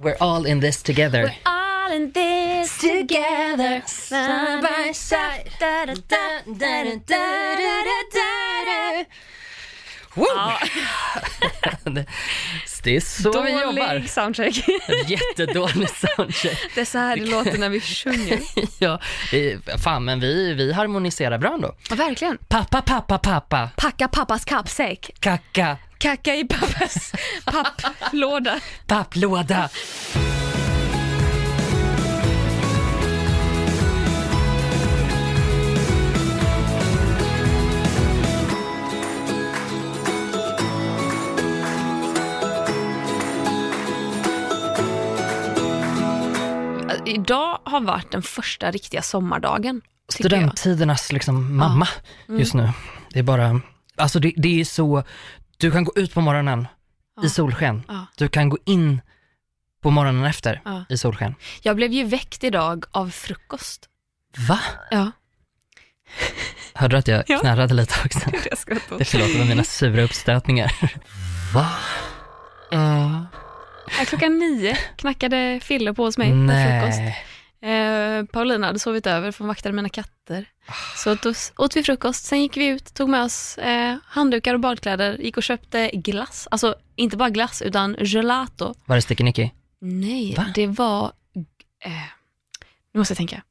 We're all in this together. We're all in this together, side by side. Da, da, da, da, da, da, da, da. Wow. Det är så Dålig vi jobbar. soundcheck. Jättedålig soundcheck. Det är så här det låter när vi sjunger. ja, fan men vi, vi harmoniserar bra ändå. Ja, verkligen. Pappa, pappa, pappa. Packa pappas kappsäck. Kacka kacka i pappas papplåda. papplåda. Idag har varit den första riktiga sommardagen. Studenttidernas liksom mamma just nu. Det är bara, alltså det, det är så, du kan gå ut på morgonen i solsken. Ja. Du kan gå in på morgonen efter Ja. i solsken. Jag blev ju väckt idag av frukost. Va? Ja. Hörde du att jag Ja. knarrade lite också? Det förlåter med mina sura uppstötningar. Va? Ja. Ja, Klockan nio knackade Fille på hos mig på frukost. Eh, Paulina hade sovit över för hon vaktade mina katter. Så då åt vi frukost, sen gick vi ut, tog med oss eh, handdukar och badkläder, gick och köpte glass. Alltså inte bara glass utan gelato. Var det sticky-nicky? Nej, Va? det var, eh, nu måste jag tänka.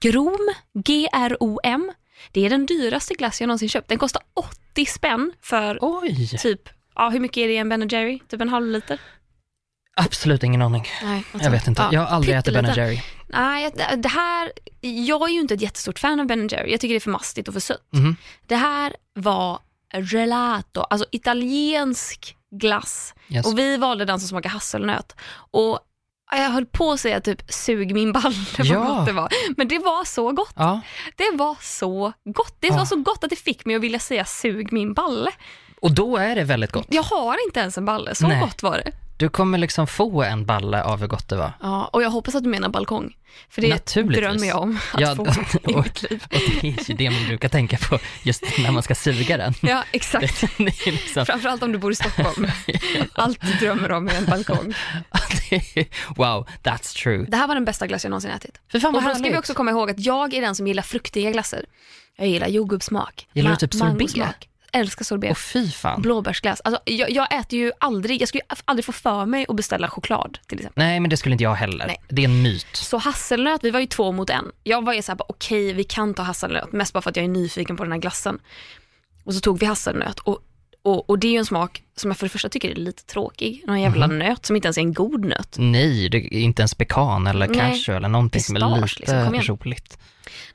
Grom, G-R-O-M. Det är den dyraste glass jag någonsin köpt. Den kostar 80 spänn för Oj! typ, ja hur mycket är det i en Ben Jerry? Typ en halv liter? Absolut ingen aning. Nej, Jag vet inte. Jag har aldrig ätit Ben. Jerry. Nej, det här, jag är ju inte ett jättestort fan av Ben Jerry. Jag tycker det är för mastigt och för sött. Mhm. Det här var gelato, alltså italiensk glass. Yes. Och vi valde den som smakar hasselnöt. Och jag höll på att säga typ sug min balle vad Ja. gott det var. Men det var så gott. Ja, Det var så gott. Det Ja. var så gott att det fick mig att vilja säga sug min balle. och då är det väldigt gott. Jag har inte ens en balle, så Nej. gott var det. Du kommer liksom få en balle av hur gott det var. Ja, och jag hoppas att du menar balkong. För det drömmer jag om att Ja, få och- i mitt liv. Och det är ju det man brukar tänka på just när man ska suga den. Ja, exakt. Det är liksom, Framförallt om du bor i Stockholm. Allt du drömmer om är en balkong. det wow, that's true. Det här var den bästa glass jag någonsin ätit. För fan Och då ska vi också komma ihåg att jag är den som gillar fruktiga glassar. Jag gillar jordgubbssmak. Gillar du typ sorbet? Älskar sorbet. Och fy fan. Blåbärsglass. Alltså, jag, jag äter ju aldrig, jag skulle aldrig få för mig att beställa choklad till exempel. Nej men det skulle inte jag heller. Nej. Det är en myt. Så hasselnöt, vi var ju två mot en. Jag var ju såhär, okej vi kan ta hasselnöt, mest bara för att jag är nyfiken på den här glassen. Och så tog vi hasselnöt och, och, och det är ju en smak som jag för det första tycker är lite tråkig. Någon jävla Mhm. nöt som inte ens är en god nöt. Nej, det är inte ens pekan eller cashew eller någonting som är Pistage, lite liksom. Roligt.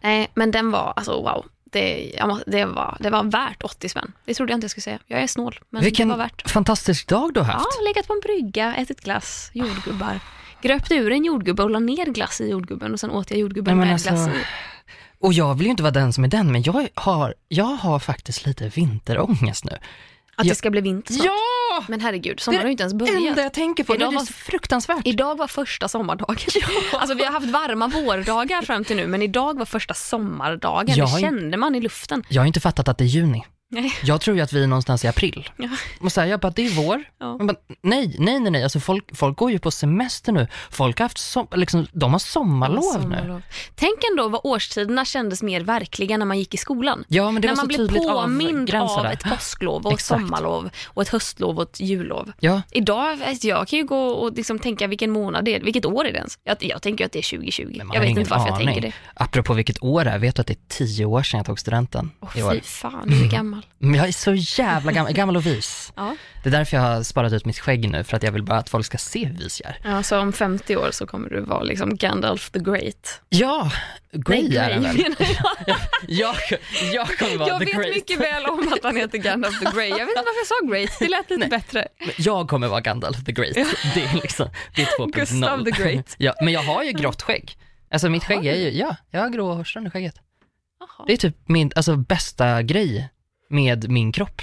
Nej, men den var, alltså wow. Det, jag det, var, det var värt 80 spänn. Det trodde jag inte jag skulle säga. Jag är snål, men Vilken det var värt. fantastisk dag du har haft. Ja, legat på en brygga, ätit glass, jordgubbar. Gröpte ur en jordgubbe och la ner glass i jordgubben och sen åt jag jordgubben Nej, med alltså, glass i. Och jag vill ju inte vara den som är den, men jag har, jag har faktiskt lite vinterångest nu. Att jag- det ska bli vinter snart. Ja! Men herregud, sommaren har ju inte ens Det enda börjat. jag tänker på, Idag det är var- så fruktansvärt. Idag var första sommardagen. Alltså vi har haft varma vårdagar fram till nu, men idag var första sommardagen. Jag Det kände man i luften. Jag har inte fattat att det är juni. Nej. Jag tror ju att vi är någonstans i april. Ja. Och så här, jag bara, det är vår. Ja. Bara, nej, nej, nej, nej, alltså folk, folk går ju på semester nu. Folk har haft som, liksom, de har sommarlov, nu. Sommarlov. Tänk ändå vad årstiderna kändes mer verkliga när man gick i skolan. Ja, men det när var man så blev påmind av ett påsklov och ett sommarlov och ett höstlov och ett jullov. Ja, Idag, vet jag kan ju gå och liksom tänka vilken månad det är, vilket år är det ens? Jag, jag tänker att det är 2020. men man Jag vet inte varför aning. jag tänker det. Apropå vilket år det är, vet du att det är tio år sedan jag tog studenten Åh år? fy fan, du är gammal. Men jag är så jävla gammal, gammal och vis. Ja. Det är därför jag har sparat ut mitt skägg nu, för att jag vill bara att folk ska se hur vis jag är. ja, så om 50 år så kommer du vara liksom Gandalf the Great. Ja, Grey är den väl? jag. Jag, jag kommer vara Jag the vet great. mycket väl om att han heter Gandalf the Grey. Jag vet inte varför jag sa Great, det lät lite bättre. Jag kommer vara Gandalf the Great. Det är liksom, det är 2.0. Gustav the Great. Ja, men jag har ju grått skägg. Alltså mitt skägg är ju, ja, jag har grå hårstrån i skägget. Jaha. Det är typ min, alltså bästa grej med min kropp.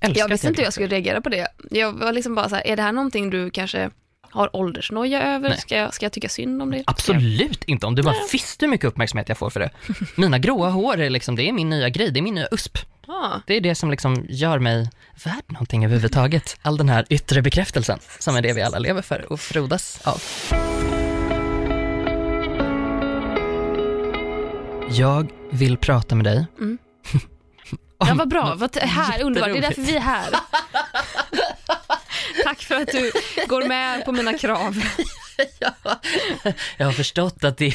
Älskar Jag visste inte hur jag skulle reagera på det. Jag var liksom bara så här, är det här någonting du kanske har åldersnoja över? Nej. Ska jag, ska jag tycka synd om det? Absolut inte, om du bara visste hur mycket uppmärksamhet jag får för det. Mina gråa hår är liksom, det är min nya grej, det är min nya USP. Ah. Det är det som liksom gör mig värd någonting överhuvudtaget. All den här yttre bekräftelsen som är det vi alla lever för och frodas av. Jag vill prata med dig. Mm. Ja, vad bra. Vad här, underbart. Det är därför vi är här. Tack för att du går med på mina krav. Jag har förstått att det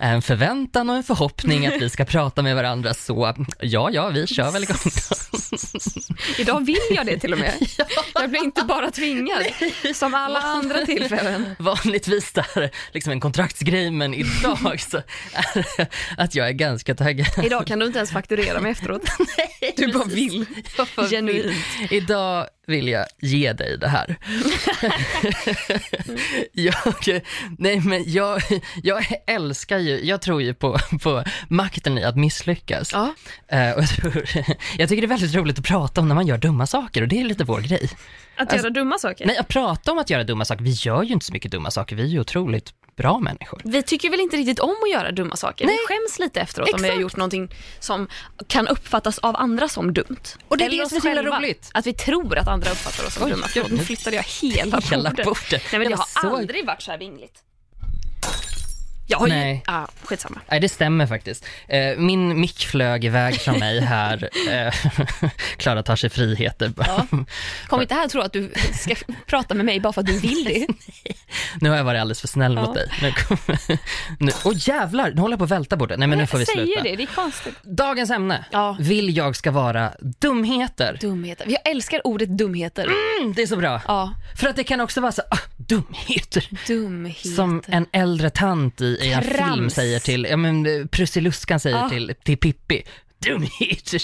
är en förväntan och en förhoppning att vi ska prata med varandra, så ja, ja, vi kör väl igång. Idag vill jag det till och med. Jag blir inte bara tvingad, som alla andra tillfällen. Vanligtvis där liksom en kontraktsgrej, men idag så är det att jag är ganska taggad. Idag kan du inte ens fakturera mig efteråt. Du bara vill. Genuint. Idag vill jag ge dig det här. jag, nej men jag, jag älskar ju, jag tror ju på, på makten i att misslyckas. Ja. Eh, och jag, tror, jag tycker det är väldigt roligt att prata om när man gör dumma saker och det är lite vår grej. Att göra dumma saker. Nej, att prata om att göra dumma saker, vi gör ju inte så mycket dumma saker, vi är ju otroligt bra människor. Vi tycker väl inte riktigt om att göra dumma saker. Nej. Vi skäms lite efteråt om vi har Exakt. gjort någonting som kan uppfattas av andra som dumt. Och det är Eller det som är så himla roligt. Att vi tror att andra uppfattar oss som Oj, dumma. gud, nu flyttade jag hela, Hela bordet. Nej men Jag det har så- aldrig varit så här vingligt. Jag har ju... Nej. Ah, skitsamma. Nej, det stämmer faktiskt. Eh, Min mick flög iväg från mig här. Eh, Klara tar sig friheter. Kom inte här och tro att du ska prata med mig bara för att du vill det. Nu har jag varit alldeles för snäll Ja. mot dig. Nu kommer... nu... Åh jävlar, nu håller jag på att välta bordet. Nej men nu får vi jag säger sluta. det, det är konstigt. Dagens ämne Ja. vill jag ska vara dumheter. Dumheter. Jag älskar ordet dumheter. Mm, det är så bra. Ja, För att det kan också vara så, ah, dumheter. dumheter. Som en äldre tant i, i en Trams. film säger till, ja men eh, Prussiluskan säger Ja. till, till Pippi. Dumheter.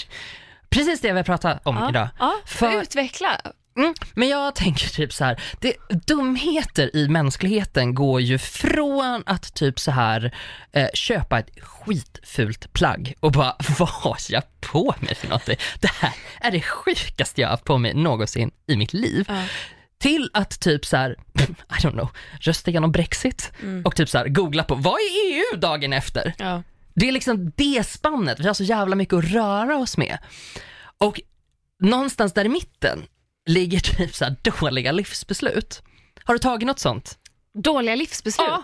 Precis det jag vill prata om ja. idag. Ja, För- Utveckla. Mm, men jag tänker typ så här, det, dumheter i mänskligheten går ju från att typ så här eh, köpa ett skitfult plagg och bara, vad har jag på mig för någonting? Det här är det sjukaste jag har haft på mig någonsin i mitt liv. Ja. Till att typ så här, I don't know, rösta igenom Brexit och typ så här googla på, vad är EU dagen efter? Ja. Det är liksom det spannet, vi har så jävla mycket att röra oss med. Och någonstans där i mitten ligger typ så här dåliga livsbeslut. Har du tagit något sånt? Dåliga livsbeslut. Ja.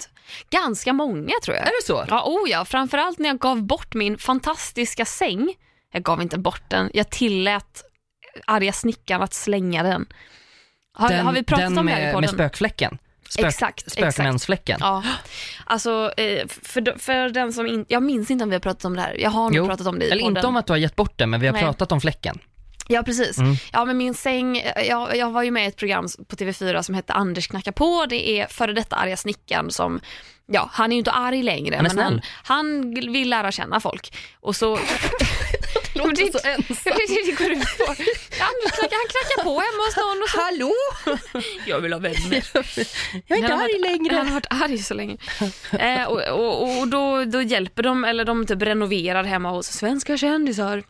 Ganska många tror jag. Är det så? Ja, oh ja, framförallt när jag gav bort min fantastiska säng. Jag gav inte bort den, jag tillät arga snickaren att slänga den. Har, har vi pratat den om det här i med spökfläcken? Spök, Exakt, Spökmensfläcken? Ja, alltså eh, för, för den som inte, jag minns inte om vi har pratat om det här. Jag har nog pratat om det i Eller podden. inte om att du har gett bort den, men vi har Nej. pratat om fläcken. Ja, precis. Mm. Ja, men min säng, jag, jag var ju med i ett program på TV4 som hette Anders knackar på. Det är före detta arga snickaren som, ja, han är ju inte arg längre, Han men han, han vill lära känna folk. Och så... Men det, så ensam. det, går ut på. Anders knackar, han knackar på hemma hos någon och så... Hallå? Jag vill ha vänner. Jag är inte Han arg varit- längre. Han har varit arg så länge. eh, och och, och då, då hjälper de, eller de typ renoverar hemma hos svenska kändisar.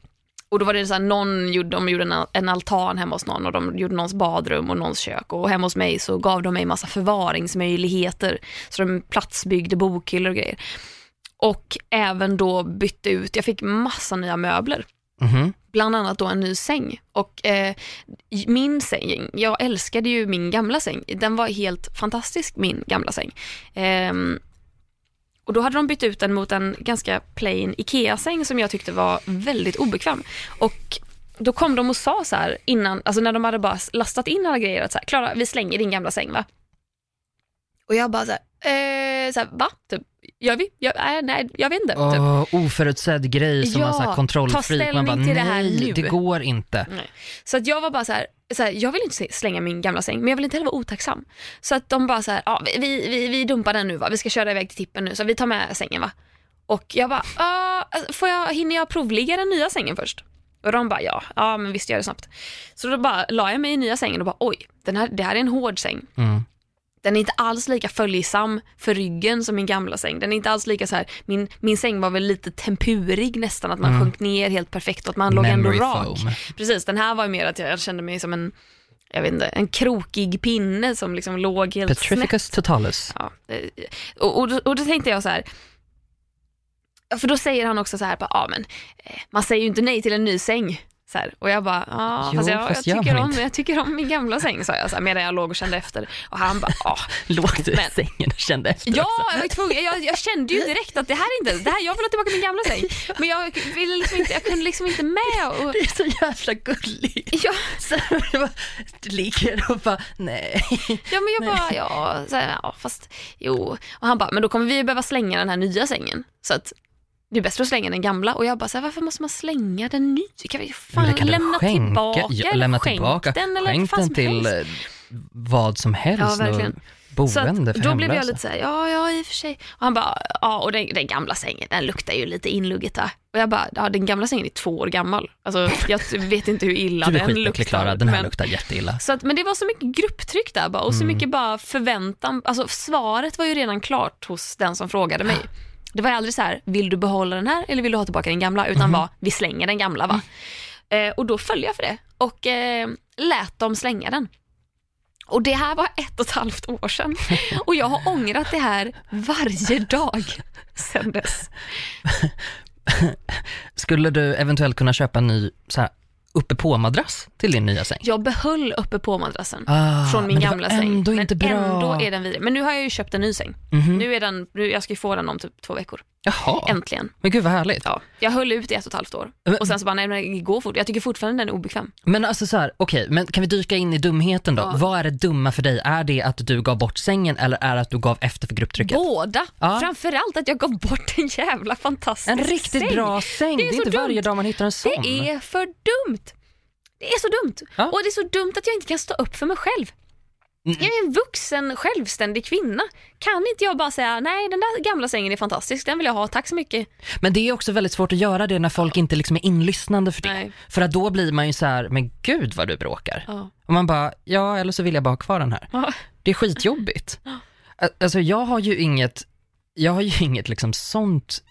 Och då var det så här, någon gjorde, de gjorde en, en altan hemma hos någon och de gjorde någons badrum och någons kök. Och hemma hos mig så gav de mig massa förvaringsmöjligheter. Så de platsbyggde bokhyllor och grejer. Och även då bytte ut, jag fick massa nya möbler Mhm. bland annat då en ny säng. Och eh, min säng, jag älskade ju min gamla säng. Den var helt fantastisk, min gamla säng. Eh, och då hade de bytt ut den mot en ganska plain IKEA-säng som jag tyckte var väldigt obekväm. Och då kom de och sa så här innan, alltså när de hade bara lastat in alla grejer att så här, Klara, vi slänger din gamla säng va? Och jag bara så här, eh, så här va? Typ, gör vi? Jag, äh, nej, jag vet inte. Typ. Åh, oförutsedd grej som Ja, man så här ta kontrollfreak. Man bara, till det här nej, nu." det går inte. Nej. Så att jag var bara så här, så här, jag vill inte slänga min gamla säng, men jag vill inte heller vara otacksam. Så att de bara så här, ja, vi, vi, vi dumpar den nu va, vi ska köra iväg till tippen nu, så vi tar med sängen va. Och jag bara, "Ah, får jag, hinner jag provligga den nya sängen först? Och de bara, ja, ja men visst gör det snabbt. Så då bara la jag mig i nya sängen och bara, oj, den här, det här är en hård säng. Mm. Den är inte alls lika följsam för ryggen som min gamla säng. Den är inte alls lika så här, min, min säng var väl lite tempurig nästan, att man sjönk ner helt perfekt och att man låg ändå Memory rak. foam. Precis, den här var ju mer att jag kände mig som en, jag vet inte, en krokig pinne som liksom låg helt snett. Petrificus totalus. Ja, och, och, då, och då tänkte jag så här, för då säger han också så här, ja men eh, man säger ju inte nej till en ny säng, Så här. Och jag bara, ja, fast jag, fast jag, tycker om, inte. jag tycker om min gamla säng, sa jag så här, medan jag låg och kände efter. Och han bara, ja. Låg du i sängen och kände efter Ja, också? jag, var tvungen, jag, jag kände ju direkt att det här är inte, det här, jag vill ha tillbaka min gamla säng. Men jag, ville liksom inte, jag kunde liksom inte med. Och, Det är så jävla gulligt. ja, Så det bara, du ligger och bara, nej. ja, men jag bara, ja, så här, ja, fast jo. Och han bara, men då kommer vi behöva slänga den här nya sängen. Så att det är bättre att slänga den gamla. Och jag bara, så här, varför måste man slänga den nya? Kan vi fan kan lämna skänka. tillbaka? Ja, lämna tillbaka. den eller Skänk den till helst. eh, vad som helst. Ja, verkligen. och Så Boende att, för då blev jag lite såhär, ja, ja i och för sig. Och han bara, ja och den, den gamla sängen, den luktar ju lite inlugget där. Och jag bara, ja den gamla sängen är två år gammal. Alltså jag vet inte hur illa Du är den luktar. Klara, den här men- luktar jätteilla. Så att, men det var så mycket grupptryck där bara och så mycket bara förväntan. Alltså svaret var ju redan klart hos den som frågade mig. Det var aldrig så här, vill du behålla den här eller vill du ha tillbaka den gamla? Utan var, vi slänger den gamla va. Eh, och då följde jag för det och eh, lät dem slänga den. Och det här var ett och ett halvt år sedan. Och jag har ångrat det här varje dag sedan dess. Skulle du eventuellt kunna köpa en ny så här, uppe på-madrass till din nya säng? Jag behöll uppe på madrassen. Ah, från min gamla säng. ändå men inte bra. ändå är den vidrig. Men nu har jag ju köpt en ny säng. Mhm. Nu är den, nu, jag ska ju få den om typ två veckor. Jaha, Äntligen. men gud vad härligt. Ja, jag höll ut i ett och ett halvt år. Men- Och sen så bara, nej men det går fort. Jag tycker fortfarande den är obekväm. Men alltså så här, okej, men kan vi dyka in i dumheten då? Ja. Vad är det dumma för dig? Är det att du gav bort sängen eller är det att du gav efter för grupptrycket? Båda. Ja. Framförallt att jag gav bort en jävla fantastisk En riktigt säng. bra säng, det är, så inte dumt. varje dag man hittar en sån. Det är för dumt. Det är så dumt. Ja. Och det är så dumt att jag inte kan stå upp för mig själv. Jag är en vuxen, självständig kvinna. Kan inte jag bara säga, nej den där gamla sängen är fantastisk, den vill jag ha, tack så mycket. Men det är också väldigt svårt att göra det när folk inte liksom är inlyssnande för det. Nej. För att då blir man ju så här, men gud vad du bråkar. Ja. Och man bara, ja eller så vill jag bara ha kvar den här. Ja. Det är skitjobbigt. Ä- Alltså jag har ju inget, jag har ju inget liksom sånt,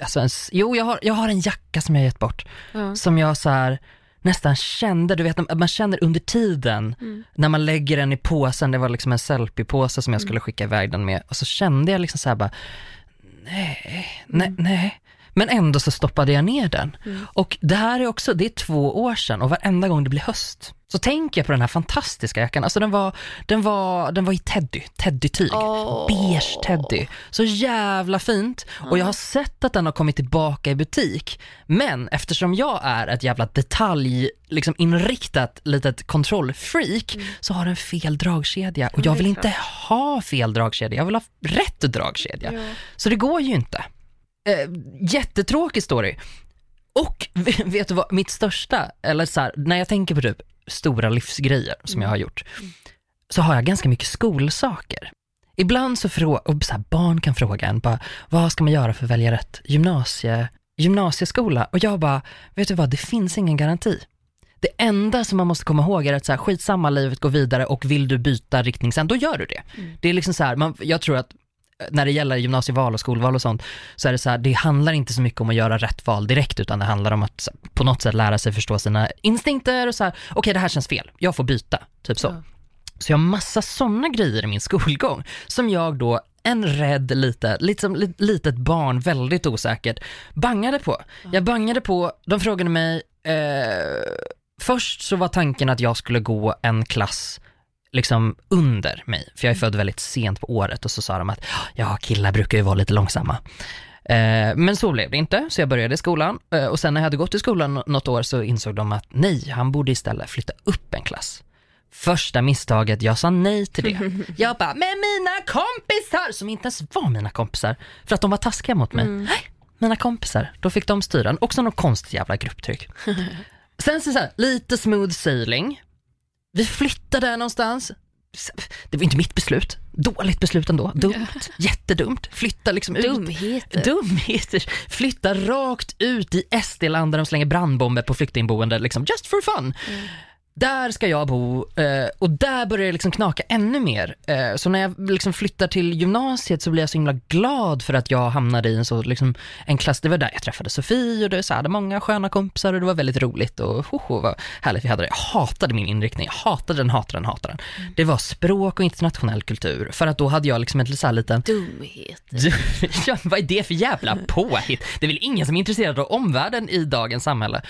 alltså en, s- jo jag har, jag har en jacka som jag har gett bort. Ja. Som jag så här nästan kände, du vet man känner under tiden Mm. när man lägger den i påsen, det var liksom en selfie-påse som jag skulle skicka iväg den med och så kände jag liksom så här bara, nej, nej, nej. Men ändå så stoppade jag ner den. Och det här är också, det är två år sedan och varenda gång det blir höst så tänker jag på den här fantastiska jackan. Alltså den var, den var, den var i teddy, teddytyg. Åh. Beige teddy. Så jävla fint. Och jag har sett att den har kommit tillbaka i butik. Men eftersom jag är ett jävla detalj, liksom inriktat litet kontrollfreak så har den fel dragkedja. Och jag vill inte ha fel dragkedja, jag vill ha rätt dragkedja. Ja. Så det går ju inte. Eh, jättetråkig story. Och vet du vad, mitt största, eller så här, när jag tänker på typ stora livsgrejer som jag har gjort, så har jag ganska mycket skolsaker. Ibland så frågar, barn kan fråga en bara, vad ska man göra för att välja rätt gymnasie, gymnasieskola? Och jag bara, vet du vad, det finns ingen garanti. Det enda som man måste komma ihåg är att så här, skitsamma, livet går vidare och vill du byta riktning sen, då gör du det. Det är liksom så här, man, jag tror att när det gäller gymnasieval och skolval och sånt, så är det så här, det handlar inte så mycket om att göra rätt val direkt, utan det handlar om att på något sätt lära sig förstå sina instinkter och så här, okej det här känns fel, jag får byta, typ så. Ja. Så jag har massa sådana grejer i min skolgång, som jag då en rädd lite, lite som li- litet barn, väldigt osäkert, bangade på. Jag bangade på, de frågade mig, eh, först så var tanken att jag skulle gå en klass liksom under mig, för jag är född väldigt sent på året och så sa de att ja, killar brukar ju vara lite långsamma. Eh, men så blev det inte, så jag började i skolan eh, och sen när jag hade gått i skolan nå- något år så insåg de att nej, han borde istället flytta upp en klass. Första misstaget, jag sa nej till det. Jag bara, men mina kompisar, som inte ens var mina kompisar, för att de var taskiga mot mig. Nej, mina kompisar, då fick de styra. Också något konstigt jävla grupptryck. Sen så, så här, lite smooth sailing. Vi flyttade någonstans. Det var inte mitt beslut. Dåligt beslut ändå. Dumt. Jättedumt. Flytta liksom ut. Dumheter. Dumheter. Flytta rakt ut i SD-land där de slänger brandbomber på flyktingboende, liksom just for fun. Där ska jag bo eh, och där börjar det liksom knaka ännu mer. Eh, så när jag liksom flyttar till gymnasiet så blir jag så himla glad för att jag hamnade i en så liksom, en klass, det var där jag träffade Sofie och det så hade många sköna kompisar och det var väldigt roligt och hoho vad härligt vi hade det. Jag hatade min inriktning, jag hatade den, hatade den, hatade den. Det var språk och internationell kultur för att då hade jag liksom ett så här liten Dumheter. du, ja, vad är det för jävla påhitt? Det är väl ingen som är intresserad av omvärlden i dagens samhälle.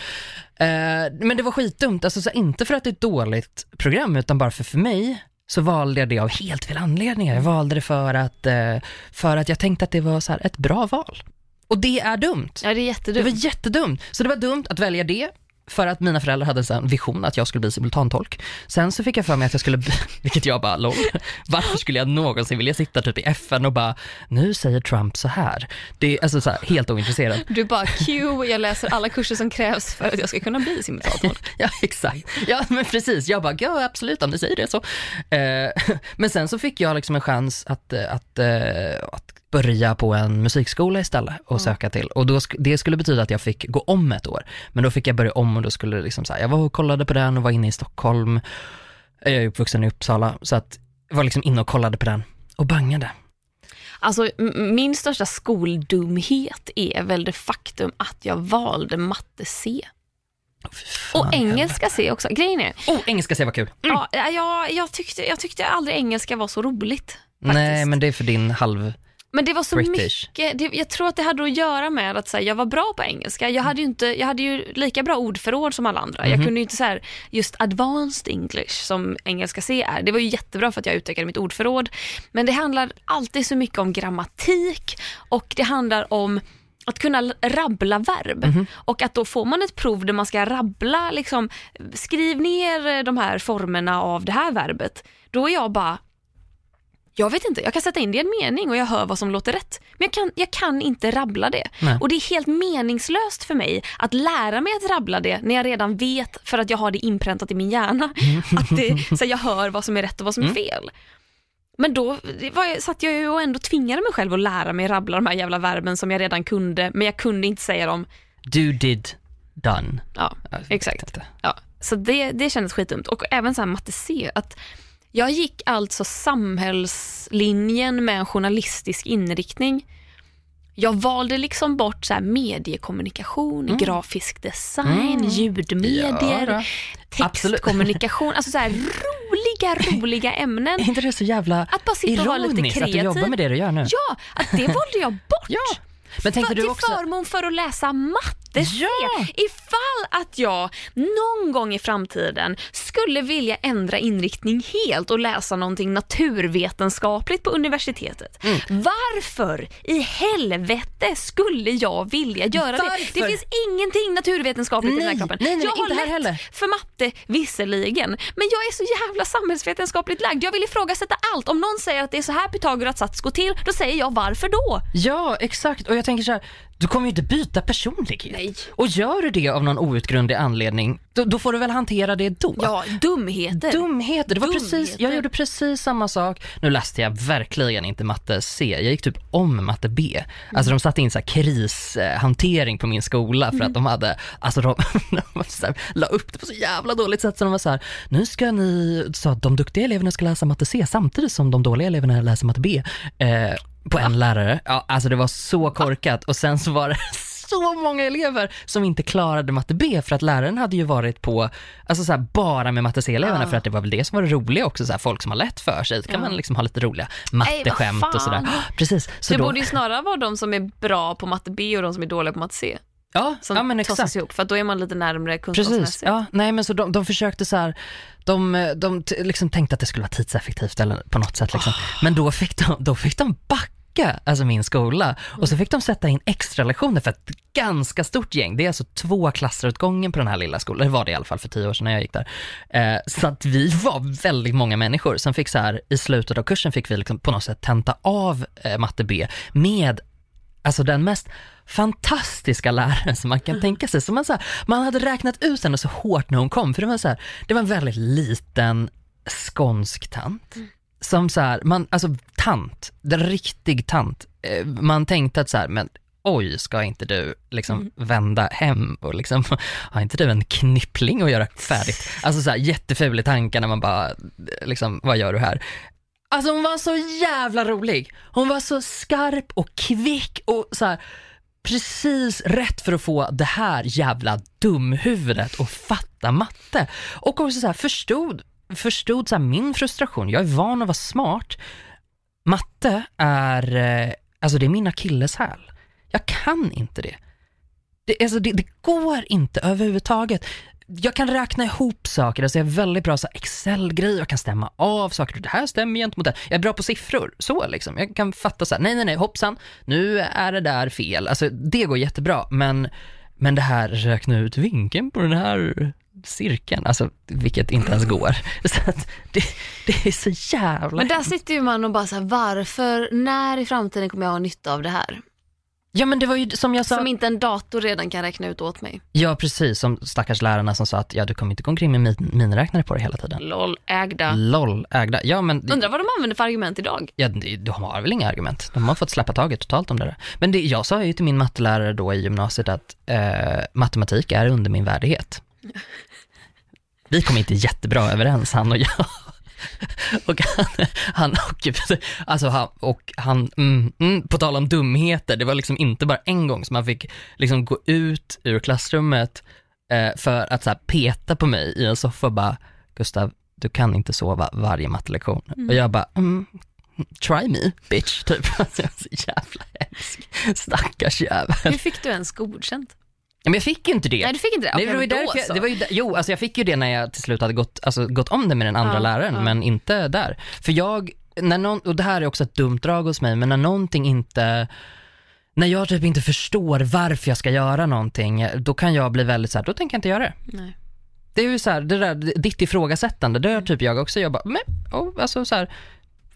Eh, men det var skitdumt, alltså så inte för att det är ett dåligt program, utan bara för, för mig så valde jag det av helt fel anledningar. Jag valde det för att, eh, för att jag tänkte att det var så ett bra val. Och det är dumt. Ja, det är Det jättedumt. var jättedumt. Så det var dumt att välja det för att mina föräldrar hade en vision att jag skulle bli simultantolk. Sen så fick jag för mig att jag skulle, bli, vilket jag bara, lol, varför skulle jag någonsin vilja sitta typ i FN och bara, nu säger Trump så här. Det är alltså så här, helt ointresserad. Du bara Q, jag läser alla kurser som krävs för att jag ska kunna bli simulator. Ja, exakt. Ja, men precis. Jag bara, ja absolut om du säger det så. Eh, men sen så fick jag liksom en chans att, eh, att, eh, att börja på en musikskola istället och söka till. Och då, det skulle betyda att jag fick gå om ett år. Men då fick jag börja om och då skulle liksom så här, jag var och kollade på den och var inne i Stockholm. Jag är uppvuxen i Uppsala, så att jag var liksom inne och kollade på den och bangade. Alltså min största skoldumhet är väl det faktum att jag valde matte C. Fan, Och engelska C också. Grejen är. Oh, engelska ser var kul. ja, jag, jag, tyckte, jag tyckte aldrig engelska var så roligt. Faktiskt. Nej, men det är för din halv... Men det var så British. mycket, det, jag tror att det hade att göra med att så här, jag var bra på engelska. Jag hade ju, inte, jag hade ju lika bra ordförråd som alla andra. Mhm. Jag kunde ju inte så här, just advanced English som engelska C är. Det var ju jättebra för att jag utökade mitt ordförråd. Men det handlar alltid så mycket om grammatik och det handlar om att kunna rabbla verb Mhm. och att då får man ett prov där man ska rabbla, liksom, skriv ner eh, de här formerna av det här verbet. Då är jag bara, jag vet inte, jag kan sätta in det i en mening och jag hör vad som låter rätt. Men jag kan, jag kan inte rabbla det. Nej. Och det är helt meningslöst för mig att lära mig att rabbla det när jag redan vet, för att jag har det inpräntat i min hjärna, att det, så jag hör vad som är rätt och vad som är fel. Men då var, jag- satt jag ju och ändå tvingade mig själv att lära mig rabbla de här jävla verben som jag redan kunde, men jag kunde inte säga dem. Do, did, done. Ja, exakt. Ja, så det, det kändes skitdumt. Och även så här matte C, att jag gick alltså samhällslinjen med en journalistisk inriktning. Jag valde liksom bort så mediekommunikation, grafisk design, ljudmedier, Mm. Ja, då. Absolut. textkommunikation, alltså så här roliga, roliga ämnen. Är inte det så jävla Att bara sitta och vara lite ironiskt att du jobbar kreativ. med det du gör nu? Ja, att det valde jag bort. Ja. Men tänkte för, du till också... förmån för att läsa matte. Ja. Ifall att jag någon gång i framtiden skulle vilja ändra inriktning helt och läsa någonting naturvetenskapligt på universitetet. Mm. Varför i helvete skulle jag vilja göra det? Varför? Det finns ingenting naturvetenskapligt i den här Nej, kroppen. nej, nej, jag har lätt heller. för matte visserligen, men jag är så jävla samhällsvetenskapligt lagd. Jag vill ifrågasätta allt. Om någon säger att det är så här Pythagoras sats går till, då säger jag varför då? Ja, exakt. Och jag tänker så här, du kommer ju inte byta personlighet. Nej. Och gör du det av någon outgrundlig anledning, då, då får du väl hantera det då. Ja, dumheter. Dumheter, det var precis, Dumheter. jag gjorde precis samma sak. Nu läste jag verkligen inte matte C, jag gick typ om matte B. Alltså de satte in så krishantering på min skola för att de hade, alltså de, de så här, la upp det på så jävla dåligt sätt så de var så här, nu ska ni, så att de duktiga eleverna ska läsa matte C samtidigt som de dåliga eleverna läser matte B. Eh, på en lärare. Ja, alltså det var så korkat och sen så var det så många elever som inte klarade matte B för att läraren hade ju varit på, alltså så här, bara med matte C-eleverna Ja. för att det var väl det som var det roliga också, så här, folk som har lätt för sig, då kan Ja. man liksom ha lite roliga matteskämt och sådär. fan. Precis, så det då, borde ju snarare vara de som är bra på matte B och de som är dåliga på matte C ja, som ja men exakt. ihop för då är man lite Precis, kunskapsmässigt. ja, nej men så de, de försökte så här, de, de liksom tänkte att det skulle vara tidseffektivt eller på något sätt liksom. Men då fick de, då fick de backa, alltså min skola. Och så fick de sätta in extra lektioner för ett ganska stort gäng. Det är alltså två klasser åt gången på den här lilla skolan, det var det i alla fall för tio år sedan när jag gick där. Eh, så att vi var väldigt många människor som fick så här, i slutet av kursen fick vi liksom på något sätt tenta av eh, matte B med Alltså den mest fantastiska läraren som man kan tänka sig. Så man, så här, man hade räknat ut henne så hårt när hon kom, för det var så här, det var en väldigt liten skånsk tant. Som så här, man, alltså tant, riktig tant. Eh, Man tänkte att så här, men oj, ska inte du liksom vända hem och liksom, har inte du en knippling att göra färdigt? Alltså så här jätteful i tankarna, man bara, liksom, vad gör du här? Alltså hon var så jävla rolig. Hon var så skarp och kvick och så här, precis rätt för att få det här jävla dumhuvudet att fatta matte. Och också så här, förstod, förstod så här, min frustration. Jag är van att vara smart. Matte är, eh, alltså det är min akilleshäl. Jag kan inte det. Det, alltså, det, det går inte överhuvudtaget. Jag kan räkna ihop saker, alltså jag är väldigt bra på Excel-grejer, jag kan stämma av saker, det här stämmer gentemot det Jag är bra på siffror, så liksom. Jag kan fatta så här, nej nej nej, hoppsan, nu är det där fel. Alltså det går jättebra, men, men det här räkna ut vinkeln på den här cirkeln, alltså vilket inte ens går. Så att det, det är så jävla... Men där sitter ju man och bara så här, varför, när i framtiden kommer jag ha nytta av det här? Ja men det var ju som jag sa. Som inte en dator redan kan räkna ut åt mig. Ja precis, som stackars lärarna som sa att ja du kommer inte gå omkring med min, miniräknare på dig hela tiden. LOL, ägda. LOL, ägda. Ja men. Undrar vad de använder för argument idag? Ja, de har väl inga argument. De har fått släppa taget totalt om det där. Men det, jag sa ju till min mattelärare då i gymnasiet att eh, matematik är under min värdighet. Vi kom inte jättebra överens han och jag. och han, han och, alltså han, och han, mm, mm, på tal om dumheter, det var liksom inte bara en gång som han fick liksom gå ut ur klassrummet eh, för att så här, peta på mig i en soffa och bara, Gustav, du kan inte sova varje mattelektion. Mm. Och jag bara, mm, try me bitch, typ. Alltså, jag var så jävla hemsk. Stackars jävel. Hur fick du ens godkänt? Men jag fick ju inte det. Nej du fick inte det? Nej, det, var ju jag, det var ju Jo, alltså jag fick ju det när jag till slut hade gått, alltså, gått om det med den andra ja, läraren, ja. men inte där. För jag, när någon, och det här är också ett dumt drag hos mig, men när någonting inte när jag typ inte förstår varför jag ska göra någonting, då kan jag bli väldigt såhär, då tänker jag inte göra det. Nej. Det är ju såhär, det där, ditt ifrågasättande, det gör typ jag också. Jag bara, men, oh, alltså så här,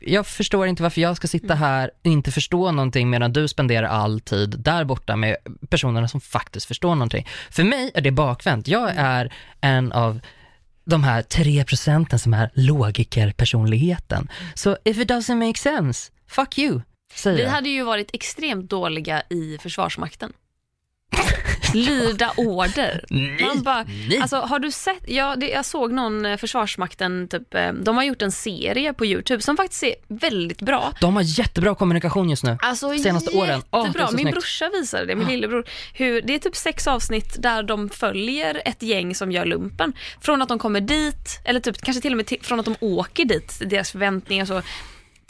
jag förstår inte varför jag ska sitta mm. här och inte förstå någonting medan du spenderar all tid där borta med personerna som faktiskt förstår någonting. För mig är det bakvänt. Jag mm. är en av de här tre procenten som är logikerpersonligheten. Mm. Så if it doesn't make sense, fuck you, säger Vi hade ju varit extremt dåliga i Försvarsmakten lyda order. Nej, Man bara, nej. Alltså, har du sett, ja, det, jag såg någon eh, Försvarsmakten, typ, eh, de har gjort en serie på YouTube som faktiskt är väldigt bra. De har jättebra kommunikation just nu, alltså, senaste åren. Oh, Min snyggt. brorsa visade det, min lillebror. Hur, det är typ sex avsnitt där de följer ett gäng som gör lumpen. Från att de kommer dit, eller typ, kanske till och med till, från att de åker dit, deras förväntningar så,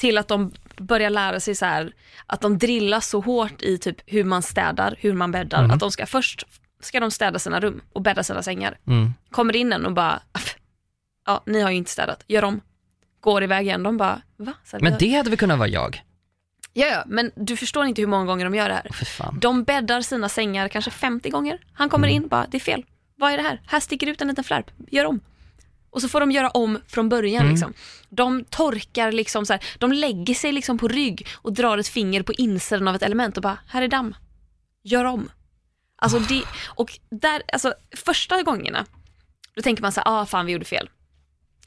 till att de börjar lära sig så här, att de drillas så hårt i typ hur man städar, hur man bäddar. Mm. Att de ska först ska de städa sina rum och bädda sina sängar. Mm. Kommer in en och bara, ja ni har ju inte städat, gör om. Går iväg igen, de bara, va? Så men det hade väl kunnat vara jag? Ja, ja, men du förstår inte hur många gånger de gör det här. Oh, de bäddar sina sängar kanske 50 gånger. Han kommer mm. in bara, det är fel. Vad är det här? Här sticker ut en liten flärp, gör om. Och så får de göra om från början. Mm. Liksom. De torkar, liksom så här, de lägger sig liksom på rygg och drar ett finger på insidan av ett element och bara, här är damm. Gör om. Alltså oh. det, och där, alltså första gångerna, då tänker man så här, ah fan vi gjorde fel.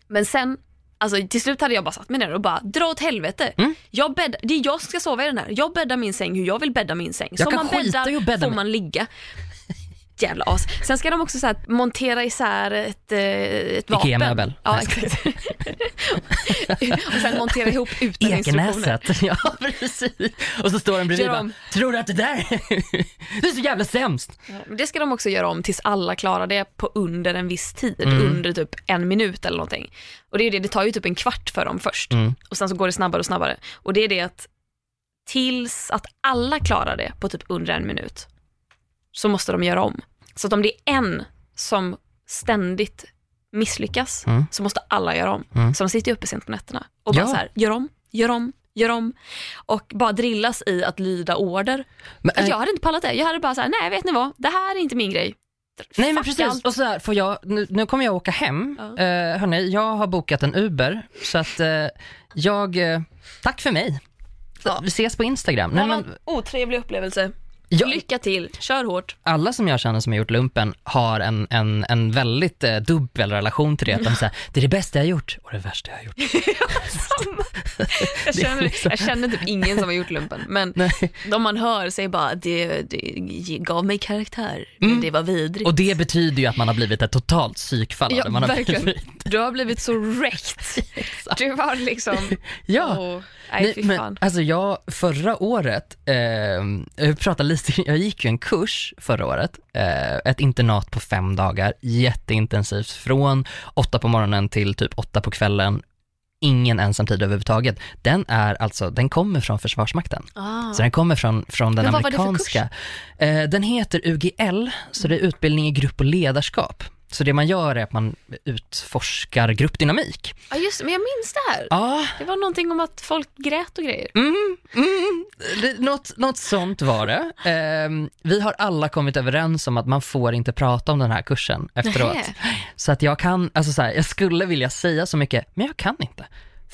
Men sen, alltså till slut hade jag bara satt mig ner och bara, dra åt helvete. Mm. Jag bäddar, det är jag som ska sova i den här. Jag bäddar min säng hur jag vill bädda min säng. Jag Som man bäddar bädda får man ligga jävla as. Sen ska de också så här, montera isär ett, eh, ett vapen. Ikea-möbel. Ja, exakt. och sen montera ihop utan Ekenäset, ja precis. Och så står de bredvid och bara, tror du att det där det är så jävla sämst? Ja, det ska de också göra om tills alla klarar det på under en viss tid, mm. under typ en minut eller någonting. Och det är det, det tar ju typ en kvart för dem först mm. och sen så går det snabbare och snabbare. Och det är det att tills att alla klarar det på typ under en minut, så måste de göra om. Så att om det är en som ständigt misslyckas mm. så måste alla göra om. Mm. Så de sitter uppe sent på nätterna och bara ja. så här, gör om, gör om, gör om och bara drillas i att lyda order. Men, äh, jag hade inte pallat det. Jag hade bara så här, nej vet ni vad, det här är inte min grej. Nej men precis, allt. och så här, får jag, nu, nu kommer jag åka hem. Ja. Uh, hörni, jag har bokat en Uber så att uh, jag, uh, tack för mig. Ja. Vi ses på Instagram. Det var en otrevlig upplevelse. Ja. Lycka till, kör hårt. Alla som jag känner som har gjort lumpen har en, en, en väldigt eh, dubbel relation till det. Att de säger, det är det bästa jag har gjort och det värsta jag har gjort. jag, känner, liksom- jag känner typ ingen som har gjort lumpen, men Nej. de man hör säger bara, det, det gav mig karaktär, mm. det var vidrigt. Och det betyder ju att man har blivit ett totalt psykfall. Ja, man har verkligen. Blivit... Du har blivit så wrecked. Du var liksom, ja. Oh, nej, Nej, men, alltså jag, förra året, eh, jag pratade lite, jag gick ju en kurs förra året, eh, ett internat på fem dagar, jätteintensivt, från åtta på morgonen till typ åtta på kvällen, ingen ensamtid överhuvudtaget. Den är alltså, den kommer från Försvarsmakten. Ah. Så den kommer från, från den Men vad var det för amerikanska. Eh, den heter UGL, så det är utbildning i grupp och ledarskap. Så det man gör är att man utforskar gruppdynamik. Ja just det, men jag minns det här. Ja, Det var någonting om att folk grät och grejer. Mm, mm, något, något sånt var det. Ehm, vi har alla kommit överens om att man får inte prata om den här kursen efteråt. Nähä. Så att jag kan, alltså så här, jag skulle vilja säga så mycket, men jag kan inte.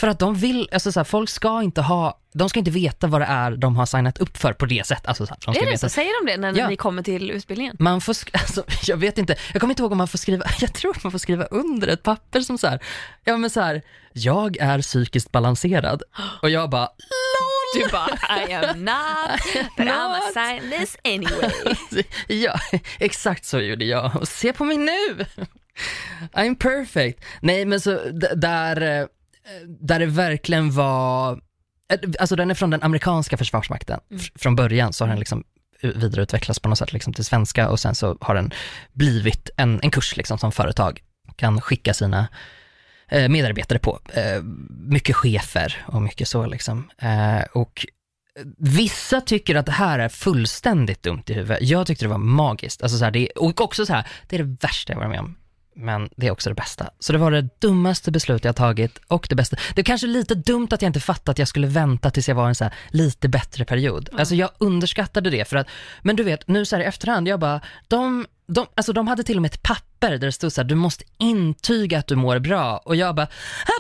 För att de vill, alltså så här, folk ska inte ha, de ska inte veta vad det är de har signat upp för på det sättet. Alltså så här, de ska Är det veta. så? Säger de det när Ja. ni kommer till utbildningen? Man får, sk- alltså, jag vet inte, jag kommer inte ihåg om man får skriva, jag tror att man får skriva under ett papper som så här, ja men så här, jag är psykiskt balanserad. Och jag bara, Du bara, I am not, but I'm Not. assign this anyway. Ja, exakt så gjorde jag. Och se på mig nu! I'm perfect. Nej, men så d- där, eh, där det verkligen var, eh, alltså den är från den amerikanska försvarsmakten. F- Från början så har den liksom vidareutvecklats på något sätt liksom till svenska och sen så har den blivit en, en kurs liksom som företag kan skicka sina eh, medarbetare på. Eh, mycket chefer och mycket så liksom. Eh, och Vissa tycker att det här är fullständigt dumt i huvudet. Jag tyckte det var magiskt. Alltså så här, det, och också så här, det är det värsta jag varit med om. Men det är också det bästa. Så det var det dummaste beslut jag tagit och det bästa. Det är kanske lite dumt att jag inte fattade att jag skulle vänta tills jag var i en så lite bättre period. Alltså jag underskattade det för att, men du vet, nu så här i efterhand, jag bara, de, de, alltså de hade till och med ett papper där det stod så här, du måste intyga att du mår bra. Och jag bara,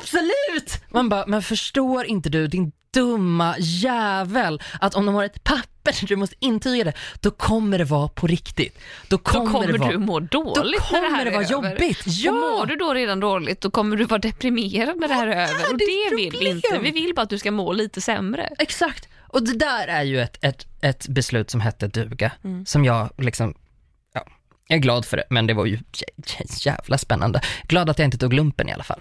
absolut! Man bara, men förstår inte du din dumma jävel att om de har ett papper där du måste intyga det, då kommer det vara på riktigt. Då Då kommer, kommer det vara, du må dåligt då när det kommer här det vara över. jobbigt. Ja! Och mår du då redan dåligt, då kommer du vara deprimerad när det här är över. Och det vill vi inte. Vi vill bara att du ska må lite sämre. Exakt. Och det där är ju ett, ett, ett beslut som hette duga, Mm. som jag liksom, ja, jag är glad för det, men det var ju jä- jä- jävla spännande. Glad att jag inte tog lumpen i alla fall.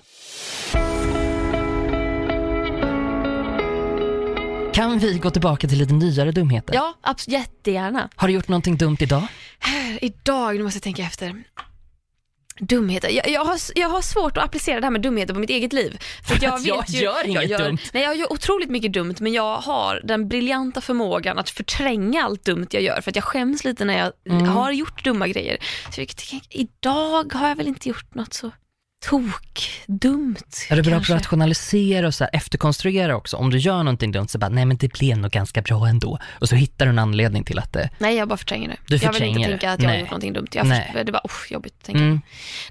Kan vi gå tillbaka till lite nyare dumheter? Ja, absolut, jättegärna. Har du gjort någonting dumt idag? Idag, nu måste jag tänka efter. Dumheter. Jag, jag, har, jag har svårt att applicera det här med dumheter på mitt eget liv. För att jag, Att jag vet ju, gör inget jag dumt. Nej, jag gör otroligt mycket dumt, men jag har den briljanta förmågan att förtränga allt dumt jag gör. För att jag skäms lite när jag Mm. har gjort dumma grejer. Så jag tänker, idag har jag väl inte gjort något så tokdumt. Är du bra på att rationalisera och så här efterkonstruera också? Om du gör någonting dumt så bara, nej men det blev nog ganska bra ändå. Och så hittar du en anledning till att det, Nej, jag bara förtränger det. Du jag vill förtränger inte det. tänka att jag har Nej. gjort någonting dumt. Jag Nej. för, det var oh, jobbigt att tänka. mm,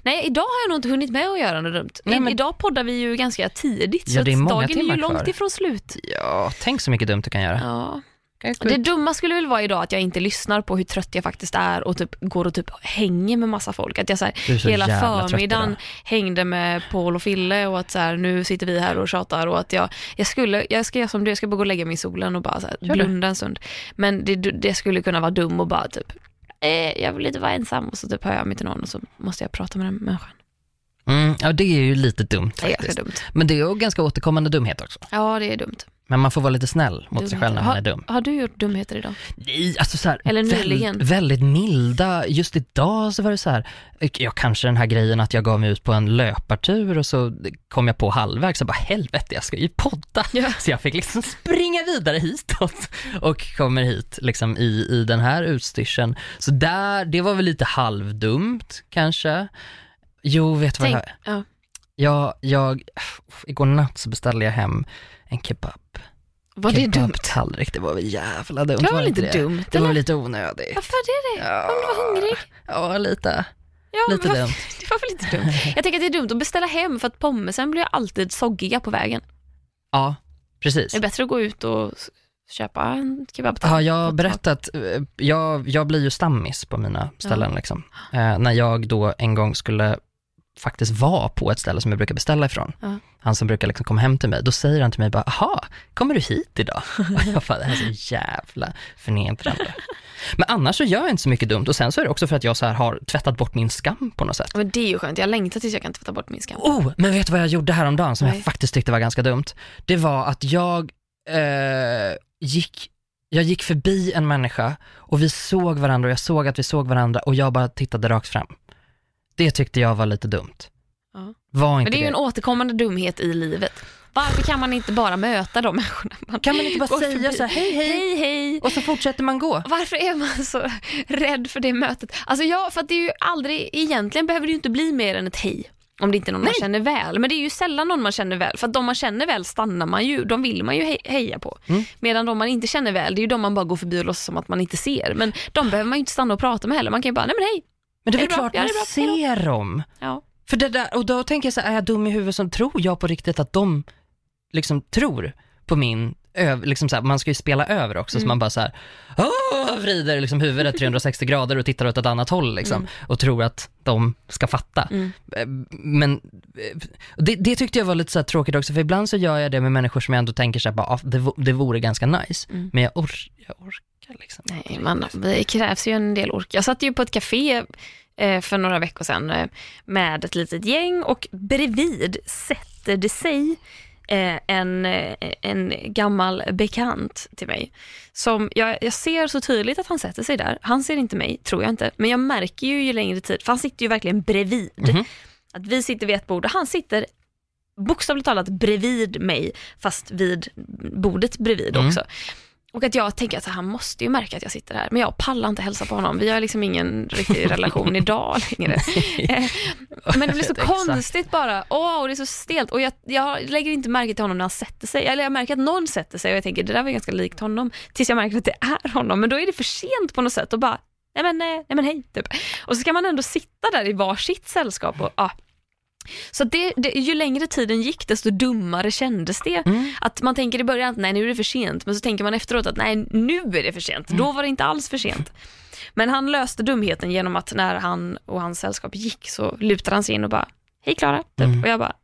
Nej, idag har jag nog inte hunnit med att göra något dumt. Nej, men- idag poddar vi ju ganska tidigt, Ja, så det är många dagen är ju långt kvar. ifrån slut. ja, tänk så mycket dumt du kan göra. Ja. Det dumma skulle väl vara idag att jag inte lyssnar på hur trött jag faktiskt är och typ går och typ hänger med massa folk. Att jag så här, så hela förmiddagen hängde med Paul och Fille och att så här, nu sitter vi här och tjatar och att jag, jag skulle, jag ska göra som du, jag ska bara gå och lägga mig i solen och bara så här, blunda en stund. Men det, det skulle kunna vara dum och bara typ, eh, jag vill inte vara ensam och så typ hör jag mig till någon och så måste jag prata med den människan. Mm, ja, det är ju lite dumt Det är faktiskt. dumt. Men det är ju ganska återkommande dumhet också. Ja, det är dumt. Men man får vara lite snäll mot sig själv när man är dum. Har du gjort dumheter idag? Nej, alltså så här, Eller väl- nyligen. väldigt milda. Just idag så var det så här, ja kanske den här grejen att jag gav mig ut på en löpartur och så kom jag på halvvägs så bara helvete jag ska ju podda. Ja. Så jag fick liksom springa vidare hitåt och kommer hit liksom i, i den här utstyrseln. Så där, det var väl lite halvdumt kanske. Jo, vet du vad Tänk, jag, ja. jag, jag, igår natt så beställde jag hem en kebab. Var det dumt? Kebabtallrik, det var väl jävla dumt. Det var väl inte det? dumt, Det var eller? lite onödigt. Varför är det? Ja. Om du var hungrig? Ja, lite. Ja, Lite men dumt. varför- Det var väl inte dumt? Jag tänker att det är dumt att beställa hem för att pommesen blir alltid soggiga på vägen. Ja, precis. Det är bättre att gå ut och köpa en kebab. Har jag berättat, eh, jag, jag blir ju stammis på mina ställen liksom. Eh, när jag då en gång skulle faktiskt vara på ett ställe som jag brukar beställa ifrån. Ja. Han som brukar liksom komma hem till mig, då säger han till mig bara, aha, kommer du hit idag? Och jag bara, det här är så jävla förnedrande. Men annars så gör jag inte så mycket dumt och sen så är det också för att jag så här har tvättat bort min skam på något sätt. Men det är ju skönt, jag längtar tills jag kan tvätta bort min skam. Oh, men vet du vad jag gjorde häromdagen som Nej. jag faktiskt tyckte var ganska dumt? Det var att jag eh, gick, jag gick förbi en människa och vi såg varandra och jag såg att vi såg varandra och jag bara tittade rakt fram. Det tyckte jag var lite dumt. Ja. Var Men inte det är ju en återkommande dumhet i livet. Varför kan man inte bara möta de människorna? Man Kan man inte bara säga förbi? så här, hej hej, Hej, hej. och så fortsätter man gå? Varför är man så rädd för det mötet? Alltså ja, för att det är ju aldrig, egentligen behöver det ju inte bli mer än ett hej. Om det inte är någon man känner väl. Men det är ju sällan någon man känner väl. För att de man känner väl stannar man ju, de vill man ju he- heja på. Mm. Medan de man inte känner väl, det är ju de man bara går förbi och låtsas som att man inte ser. Men de behöver man ju inte stanna och prata med heller. Man kan ju bara, nej men hej. Men det är Är det bra? klart Ja, man bra. Hej ser dem. Ja. För det där, och då tänker jag så här, är jag dum i huvudet som tror jag på riktigt att de liksom tror på min, öv, liksom så här, man ska ju spela över också, Mm. så man bara så här, Åh! vrider liksom huvudet 360 grader och tittar åt ett annat håll liksom, och tror att de ska fatta. Mm. Eh, Men eh, det, det tyckte jag var lite så tråkigt också, för ibland så gör jag det med människor som jag ändå tänker så här, bara, ah, det, det vore ganska nice, Mm. men jag, or, jag orkar liksom Nej, man, det krävs ju en del ork. Jag satt ju på ett café för några veckor sedan eh, med ett litet gäng och bredvid sätter det sig eh, en, eh, en gammal bekant till mig. Som jag, jag ser så tydligt att han sätter sig där. Han ser inte mig, tror jag inte. Men jag märker ju ju längre tid, för han sitter ju verkligen bredvid. Mhm. Att vi sitter vid ett bord och han sitter bokstavligt talat bredvid mig, fast vid bordet bredvid Mm. också. Och att jag tänker att han måste ju märka att jag sitter här, men jag pallar inte hälsa på honom. Vi har liksom ingen riktig relation idag längre. Eh, Men det blir så konstigt bara. Åh, och det är så stelt. Och jag, jag lägger inte märke till honom när han sätter sig. Eller jag märker att någon sätter sig och jag tänker det där var ganska likt honom. Tills jag märker att det är honom. Men då är det för sent på något sätt och bara, nej men, eh, nej men hej. Typ. Och så ska man ändå sitta där i varsitt sällskap. Och, ja. Så det, det, ju längre tiden gick desto dummare kändes det. Mm. Att man tänker i början att nej nu är det för sent, men så tänker man efteråt att nej nu är det för sent. Då var det inte alls för sent. Men han löste dumheten genom att när han och hans sällskap gick så lutade han sig in och bara, hej Klara, typ. Mm. och jag bara,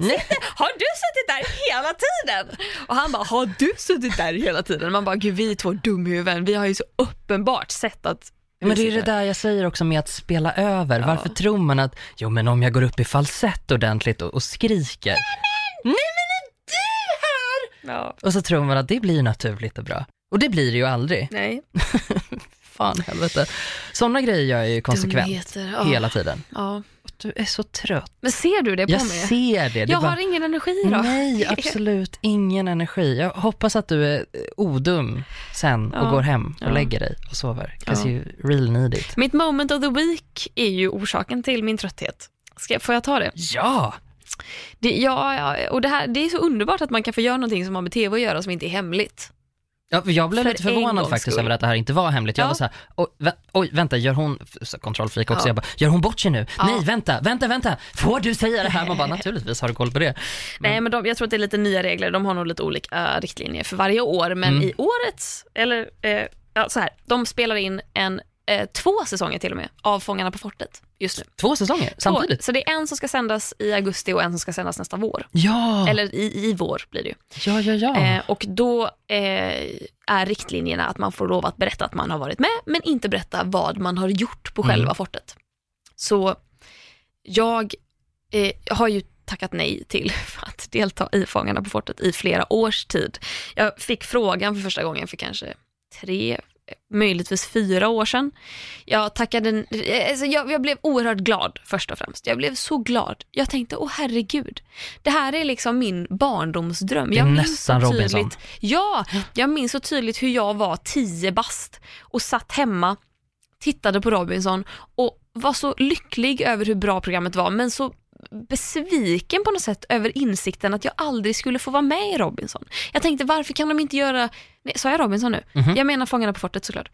Nej. har du suttit där hela tiden? Och han bara, har du suttit där hela tiden? Man bara, gud vi är två dumhuvuden, vi har ju så uppenbart sett att vi Men det är det sitter här." där jag säger också med att spela över. Varför tror man att, jo men om jag går upp i falsett ordentligt och, och skriker, nej men är du här? Ja, Och så tror man att det blir naturligt och bra. Och det blir det ju aldrig. nej. Fan helvete. Sådana grejer gör jag ju konsekvent. Dumheter, ja. Hela tiden. Ja. Du är så trött. Men ser du det på Jag mig? ser det. det jag bara, har ingen energi idag. Nej, absolut ingen energi. Jag hoppas att du är eh, odum sen och Ja. går hem och Ja. lägger dig och sover. 'Cause Ja. you really need it. Mitt moment of the week är ju orsaken till min trötthet. Ska, får jag ta det? Ja! det ja, ja, och det, här, det är så underbart att man kan få göra någonting som har med tv att göra som inte är hemligt. Ja, jag blev För lite förvånad faktiskt skull. över att det här inte var hemligt. Jag Ja. var så här, oj, oj vänta, gör hon, kontrollfreak också, Ja. jag bara, gör hon bort sig nu? Ja. Nej, vänta, vänta, vänta, får du säga det här? Man bara, naturligtvis har du koll på det. Nej, men de, jag tror att det är lite nya regler. De har nog lite olika riktlinjer för varje år, men Mm. i årets, eller eh, ja, så här, de spelar in en, eh, två säsonger till och med av Fångarna på fortet just nu. Två säsonger samtidigt? Två. Så det är en som ska sändas i augusti och en som ska sändas nästa vår. Ja, Eller i, i vår blir det ju. ja, ja, ja. Eh, och då eh, är riktlinjerna att man får lov att berätta att man har varit med, men inte berätta vad man har gjort på Mm. själva fortet. Så jag eh, har ju tackat nej till att delta i Fångarna på fortet i flera års tid. Jag fick frågan för första gången för kanske tre, möjligtvis fyra år sedan. Jag tackade, alltså jag, jag blev oerhört glad först och främst. Jag blev så glad. Jag tänkte, åh herregud, det här är liksom min barndomsdröm. Det är Jag minns nästan så Robinson. tydligt- Ja, jag minns så tydligt hur jag var tio bast och satt hemma, tittade på Robinson och var så lycklig över hur bra programmet var, men så besviken på något sätt över insikten att jag aldrig skulle få vara med i Robinson. Jag tänkte varför kan de inte göra, nej, sa jag Robinson nu? Mhm. Jag menar Fångarna på fortet såklart.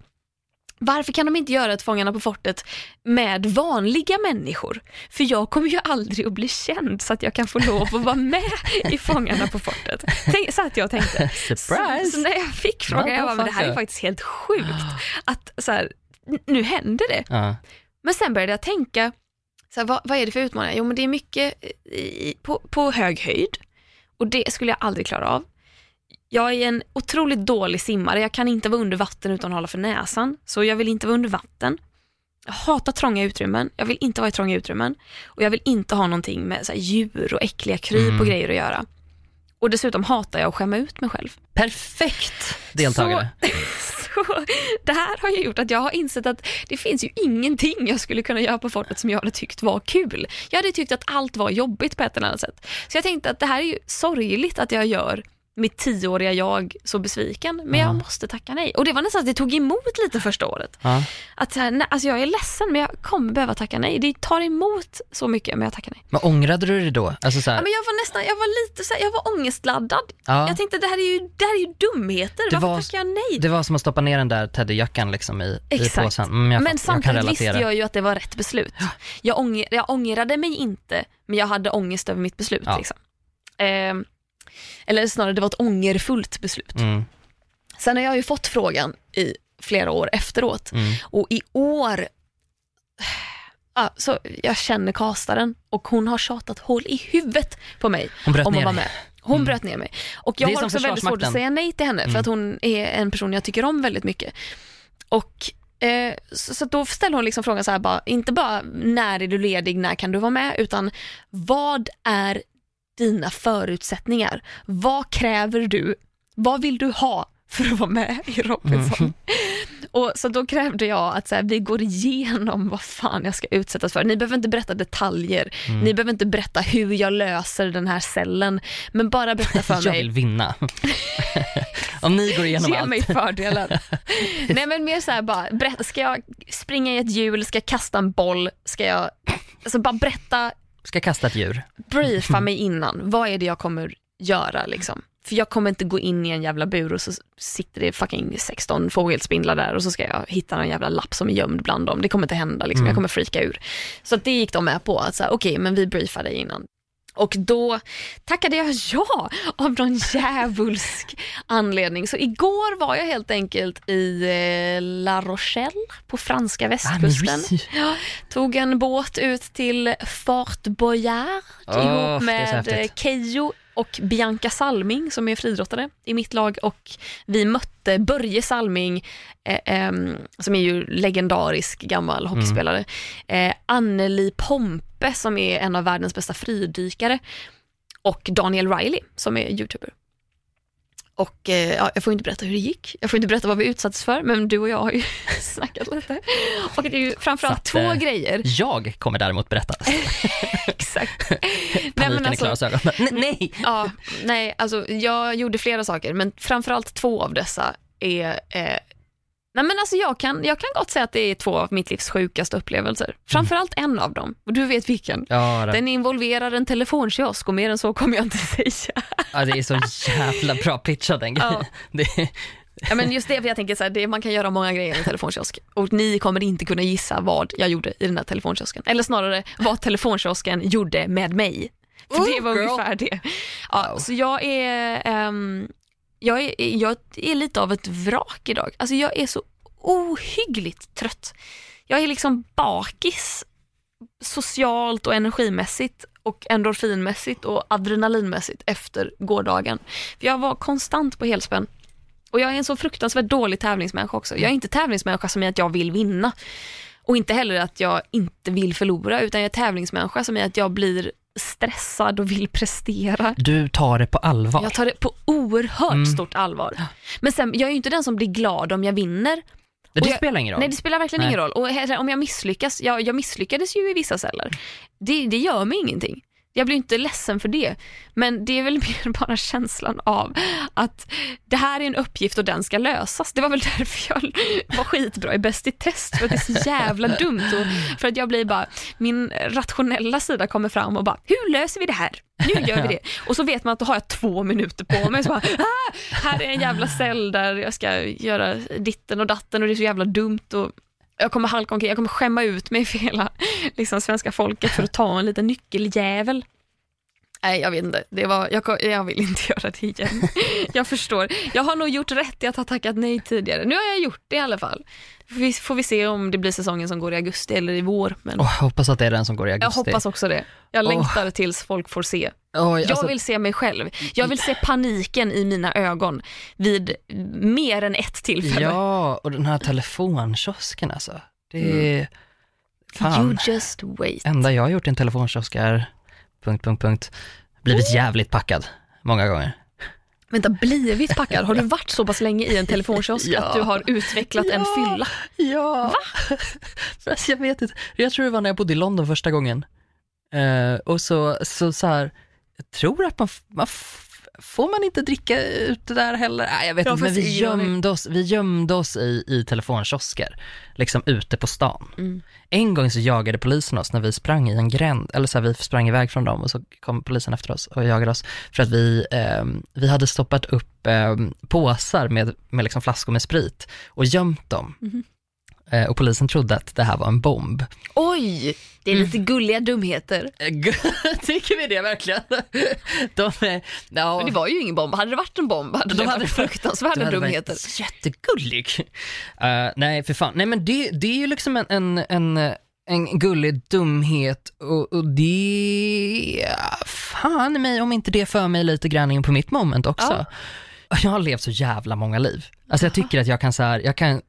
Varför kan de inte göra ett Fångarna på fortet med vanliga människor? För jag kommer ju aldrig att bli känd så att jag kan få lov att vara med i Fångarna på fortet. Tänk, så att jag tänkte. Surprise! Så, så när jag fick frågan, jag bara, men det här är faktiskt helt sjukt. Att så här, nu händer det. Ja. Men sen började jag tänka, så här, vad, vad är det för utmaningar? Jo men det är mycket i, på, på hög höjd och det skulle jag aldrig klara av. Jag är en otroligt dålig simmare, jag kan inte vara under vatten utan att hålla för näsan, så jag vill inte vara under vatten. Jag hatar trånga utrymmen, jag vill inte vara i trånga utrymmen och jag vill inte ha någonting med så djur och äckliga kryp och Mm. grejer att göra. Och dessutom hatar jag att skämma ut mig själv. Perfekt deltagare. Så, så det här har ju gjort att jag har insett att det finns ju ingenting jag skulle kunna göra på fortet som jag hade tyckt var kul. Jag hade tyckt att allt var jobbigt på ett eller annat sätt. Så jag tänkte att det här är ju sorgligt att jag gör mitt tioåriga jag så besviken, men jag måste tacka nej. Och det var nästan att det tog emot lite första året. Ja. Att så här, nej, alltså jag är ledsen men jag kommer behöva tacka nej. Det tar emot så mycket men jag tackar nej. Men ångrade du det då? Alltså så här, Ja, men jag var nästan, jag var lite så här, jag var ångestladdad. ja, Jag tänkte det här är ju, det här är ju dumheter, Det varför var- tackar jag nej? det var som att stoppa ner den där teddyrjackan liksom i, i Exakt. påsen. Mm, men fatt- jag samtidigt visste jag ju att det var rätt beslut. Jag, ånger, jag ångrade mig inte, men jag hade ångest över mitt beslut. Ja. Liksom. Ehm, eller snarare, det var ett ångerfullt beslut. Mm, Sen har jag ju fått frågan i flera år efteråt mm. och i år, ja, så jag känner kastaren och hon har tjatat hål i huvudet på mig Hon bröt om att ner vara dig. med. Hon Mm. bröt ner mig. Och jag har också väldigt svårt att säga nej till henne för Mm. att hon är en person jag tycker om väldigt mycket. Och eh, så, så då ställer hon liksom frågan så här bara, inte bara när är du ledig, när kan du vara med, utan vad är dina förutsättningar? Vad kräver du? Vad vill du ha för att vara med i Robinson? Mm. Och så då krävde jag att så här, vi går igenom vad fan jag ska utsättas för. Ni behöver inte berätta detaljer, Mm. ni behöver inte berätta hur jag löser den här cellen, men bara berätta för Jag mig. vill vinna. Om ni går igenom Ge allt. mig fördelar. Nej men mer såhär bara, berätta, ska jag springa i ett hjul, ska jag kasta en boll, ska jag, alltså bara berätta, Ska kasta ett djur. briefa mig innan, vad är det jag kommer göra liksom. För jag kommer inte gå in i en jävla bur och så sitter det fucking 16 fågelspindlar där och så ska jag hitta någon jävla lapp som är gömd bland dem. Det kommer inte hända liksom, Mm. jag kommer freaka ur. Så det gick de med på, att okej men vi briefar dig innan. Och då tackade jag ja av någon djävulsk anledning. Så igår var jag helt enkelt i eh, La Rochelle på franska västkusten. Ah, men Ja, tog en båt ut till Fort Boyard Åh, ihop med eh. Keyyo och Bianca Salming som är friidrottare i mitt lag och vi mötte Börje Salming eh, ehm, som är ju legendarisk gammal hockeyspelare. Eh, Anneli Pompe som är en av världens bästa fridykare och Daniel Riley som är youtuber. Och eh, ja, jag får inte berätta hur det gick, jag får inte berätta vad vi utsattes för, men du och jag har ju snackat lite. Och det är ju framförallt Så att, två eh, grejer. Jag kommer däremot berätta. Exakt. Paniken i Klaras ögon. Nej, nej. Ja, nej, alltså jag gjorde flera saker, men framförallt två av dessa är eh, Nej men alltså jag kan, jag kan gott säga att det är två av mitt livs sjukaste upplevelser. Framförallt en av dem, och du vet vilken. Ja. Den involverar en telefonkiosk och mer än så kommer jag inte säga. ja, det är så jävla bra pitchat den grejen. Ja. Ja, men just det, för jag tänker så här, det, man kan göra många grejer i en telefonkiosk och ni kommer inte kunna gissa vad jag gjorde i den här telefonkiosken. Eller snarare vad telefonkiosken gjorde med mig. För Oh, det var girl. ungefär det. Ja, Wow. Så jag är, ehm, jag är, jag är lite av ett vrak idag. Alltså jag är så ohyggligt trött. Jag är liksom bakis socialt och energimässigt och endorfinmässigt och adrenalinmässigt efter gårdagen. För jag var konstant på helspänn. Och jag är en så fruktansvärt dålig tävlingsmänniska också. Jag är inte tävlingsmänniska som är att jag vill vinna. Och inte heller att jag inte vill förlora, utan jag är tävlingsmänniska som är att jag blir stressad och vill prestera. du tar det på allvar. Jag tar det på oerhört Mm. stort allvar. Men sen, jag är ju inte den som blir glad om jag vinner. det jag- spelar ingen roll. Nej, det spelar verkligen Nej. ingen roll. Och om jag misslyckas, jag, jag misslyckades ju i vissa celler. Det, det gör mig ingenting. Jag blir inte ledsen för det. Men det är väl mer bara känslan av att det här är en uppgift och den ska lösas. Det var väl därför jag var skitbra i Bäst i test, för att det är så jävla dumt. Och för att jag blir bara, min rationella sida kommer fram och bara, hur löser vi det här? Nu gör vi det. Och så vet man att då har jag två minuter på mig. Så bara, ah, här är en jävla cell där jag ska göra ditten och datten och det är så jävla dumt. Och jag kommer halka omkring, jag kommer skämma ut mig för hela liksom, svenska folket för att ta en liten nyckeljävel. Nej, jag vet inte. Det var, jag, jag vill inte göra det igen. Jag förstår. Jag har nog gjort rätt i att ha tackat nej tidigare. Nu har jag gjort det i alla fall. Får vi, får vi se om det blir säsongen som går i augusti eller i vår. Men Åh, jag hoppas att det är den som går i jag augusti. hoppas också det. Jag längtar tills folk får se. Jag alltså, vill se mig själv. Jag vill se paniken i mina ögon vid mer än ett tillfälle. Ja, och den här telefonkiosken alltså. Det är... You Fan. just wait. enda jag har gjort i en telefonkiosk är... Punkt, punkt, punkt. Blivit jävligt packad. många gånger. Vänta, blivit packad? Har du varit så pass länge i en telefonkiosk Ja. att du har utvecklat en Ja. fylla? Ja. Va? jag vet inte. Jag tror det var när jag bodde i London första gången. Eh, och så, så, så här, jag tror att man, man får man inte dricka ute där heller? Nej, jag vet inte, men vi gömde oss, vi gömde oss i, i telefonkiosker, liksom ute på stan. Mm. En gång så jagade polisen oss när vi sprang i en gränd, eller så här, vi sprang iväg från dem och så kom polisen efter oss och jagade oss för att vi, ehm, vi hade stoppat upp ehm, påsar med, med liksom flaskor med sprit och gömt dem. Mhm. Eh, och polisen trodde att det här var en bomb. Oj, det är lite gulliga dumheter. Eh, Tycker vi det verkligen? De är, ja, Men det var ju ingen bomb. Hade det varit en bomb hade det varit fruktansvärda Du hade varit dumheter. Jättegullig. Uh, nej, för fan. Nej, men det, det är ju liksom en, en, en, en gullig dumhet och, och det, fan mig om inte det för mig lite grann in på mitt moment också. Jag har levt så jävla många liv. Alltså jag tycker att jag kan så här, jag kan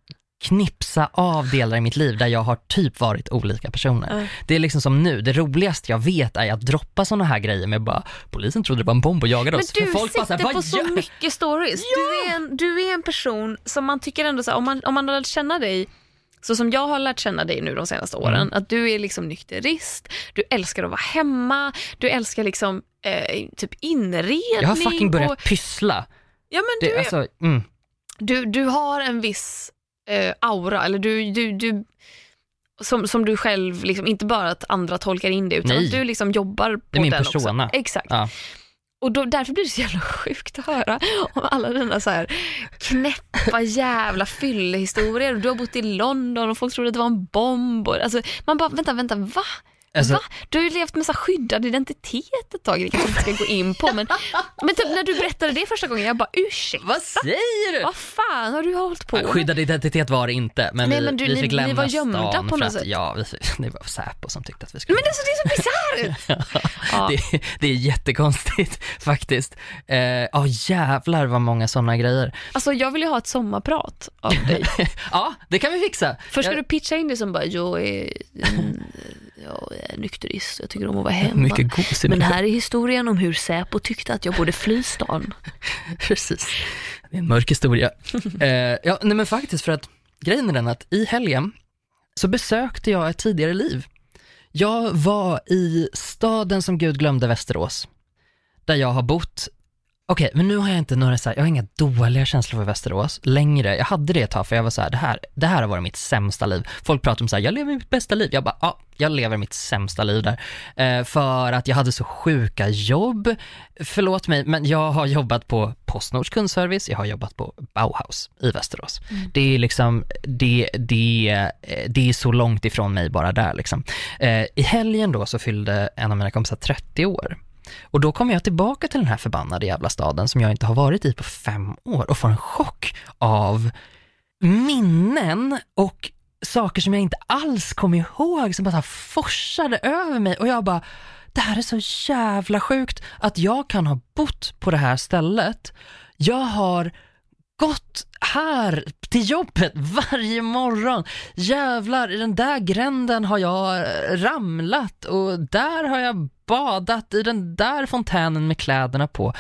knipsa av delar i mitt liv där jag har typ varit olika personer. Ja. Det är liksom som nu, det roligaste jag vet är att droppa sådana här grejer med bara, polisen trodde det var en bomb och jagade Men oss. du För folk sitter här, på "Vad så gör-" mycket stories. Du, är en, du är en person som man tycker ändå, så här, om, man, om man har lärt känna dig så som jag har lärt känna dig nu de senaste åren, Mm. att du är liksom nykterist, du älskar att vara hemma, du älskar liksom eh, typ inredning. Jag har fucking börjat och, pyssla. ja, men du, Det, är, alltså, mm. du, du har en viss eh, aura, eller du, du, du som, som du själv, liksom, inte bara att andra tolkar in det, utan Nej. att du liksom jobbar på Det är min den persona. också. Exakt. Ja. Och då, därför blir det så jävla sjukt att höra om alla dina så här knäppa jävla fyllehistorier. Du har bott i London och folk trodde att det var en bomb. Och, alltså, man bara, vänta, vänta, va? Alltså? Du har ju levt med så skyddad identitet ett tag, det kanske inte ska gå in på. Men, men typ när du berättade det första gången, jag bara ursäkta, vad säger du? vad fan har du hållit på med? Skyddad identitet var det inte, men, Nej, vi, men du, vi ni- fick ni lämna var gömda stan på något att, sätt. Ja, vi, det var Säpo som tyckte att vi skulle Men alltså, det är så bisarrt! ja. det, det är jättekonstigt faktiskt. Eh, Ja jävlar vad många sådana grejer. Alltså jag vill ju ha ett sommarprat av dig. Ja, det kan vi fixa. Först ska Jag- du pitcha in det som bara, jag är, jag är nykterist, jag tycker om att vara hemma. Mycket gos i Men här är historien om hur Säpo tyckte att jag borde fly stan. Precis. Det är en mörk historia. eh, ja, nej men faktiskt för att grejen är den att i helgen så besökte jag ett tidigare liv. Jag var i staden som Gud glömde, Västerås, där jag har bott. Okej, men nu har jag inte några så här, jag har inga dåliga känslor för Västerås längre. Jag hade det ett tag för jag var så här, det här, det här har varit mitt sämsta liv. Folk pratar om så här, jag lever mitt bästa liv. Jag bara, ja, jag lever mitt sämsta liv där. Eh, för att jag hade så sjuka jobb. Förlåt mig, men jag har jobbat på Postnords kundservice, jag har jobbat på Bauhaus i Västerås. Det är liksom, det, det, det är så långt ifrån mig bara där liksom. Eh, I helgen då så fyllde en av mina kompisar 30 år. Och då kommer jag tillbaka till den här förbannade jävla staden som jag inte har varit i på fem år och får en chock av minnen och saker som jag inte alls kom ihåg som bara så här forsade över mig och jag bara, det här är så jävla sjukt att jag kan ha bott på det här stället. Jag har gått här till jobbet varje morgon. Jävlar, i den där gränden har jag eh, ramlat och där har jag badat i den där fontänen med kläderna på.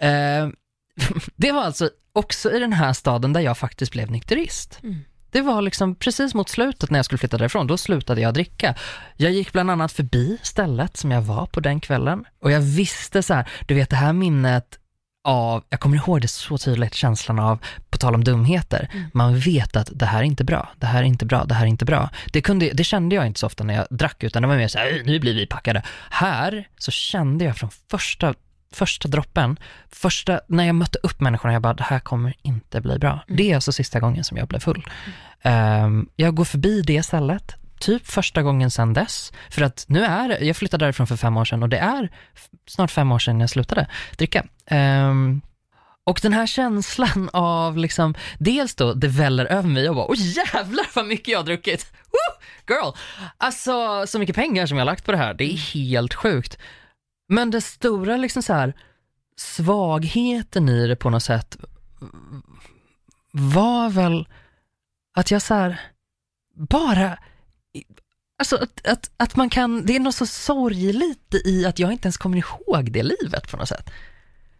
Eh, det var alltså också i den här staden där jag faktiskt blev nykterist. Mm. Det var liksom precis mot slutet när jag skulle flytta därifrån, då slutade jag dricka. Jag gick bland annat förbi stället som jag var på den kvällen och jag visste så här, du vet det här minnet av, jag kommer ihåg det så tydligt, känslan av, på tal om dumheter, man vet att det här är inte bra, det här är inte bra, det här är inte bra. Det, kunde, det kände jag inte så ofta när jag drack, utan det var mer så här, nu blir vi packade. Här så kände jag från första, första droppen, första, när jag mötte upp människorna, jag bara, det här kommer inte bli bra. Det är alltså sista gången som jag blev full. Ehm, jag går förbi det stället, typ första gången sedan dess, för att nu är, jag flyttade därifrån för fem år sedan och det är snart fem år sedan jag slutade dricka. Um, och den här känslan av liksom, dels då det väller över mig och bara, åh jävlar vad mycket jag har druckit. Woo, girl! Alltså så mycket pengar som jag har lagt på det här, det är helt sjukt. Men det stora liksom så här svagheten i det på något sätt var väl att jag så här bara, alltså att, att, att man kan, det är något så sorgligt i att jag inte ens kommer ihåg det livet på något sätt.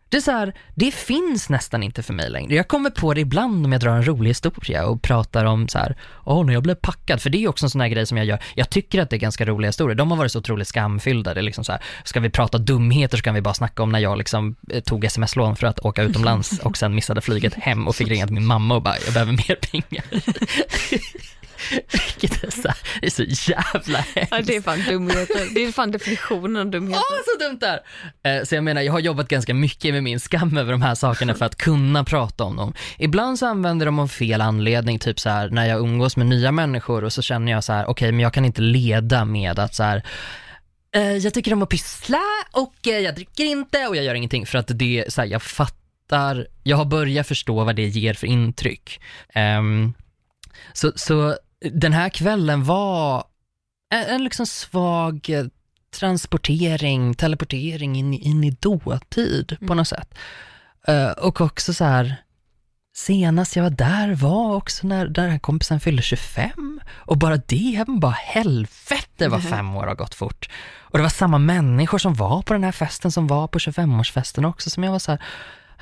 det är så här, det finns nästan inte för mig längre. Jag kommer på det ibland om jag drar en rolig historia och pratar om så här, åh när jag blev packad, för det är också en sån här grej som jag gör. Jag tycker att det är ganska roliga historier. De har varit så otroligt skamfyllda. Det är liksom så här, ska vi prata dumheter så kan vi bara snacka om när jag liksom eh, tog sms-lån för att åka utomlands och sen missade flyget hem och fick ringa till min mamma och bara, jag behöver mer pengar. Vilket är så, här, det är så jävla hemskt. Ja, det är fan dumheter. Det är fan definitionen av dumheter. Åh, så dumt där! Eh, Så jag menar, jag har jobbat ganska mycket med min skam över de här sakerna för att kunna prata om dem. Ibland så använder de av fel anledning, typ så här när jag umgås med nya människor och så känner jag så här, okej, men jag kan inte leda med att så här, eh, jag tycker om att pyssla och eh, jag dricker inte och jag gör ingenting för att det så här, jag fattar, jag har börjat förstå vad det ger för intryck. Ehm, så, så den här kvällen var en, en liksom svag eh, transportering, teleportering in, i- in i dåtid på något sätt. Eh, och också så här, senast jag var där var också när den här kompisen fyllde 25 och bara det, bara helvete vad fem år har gått fort. Och det var samma människor som var på den här festen som var på 25-årsfesten också som jag var så här,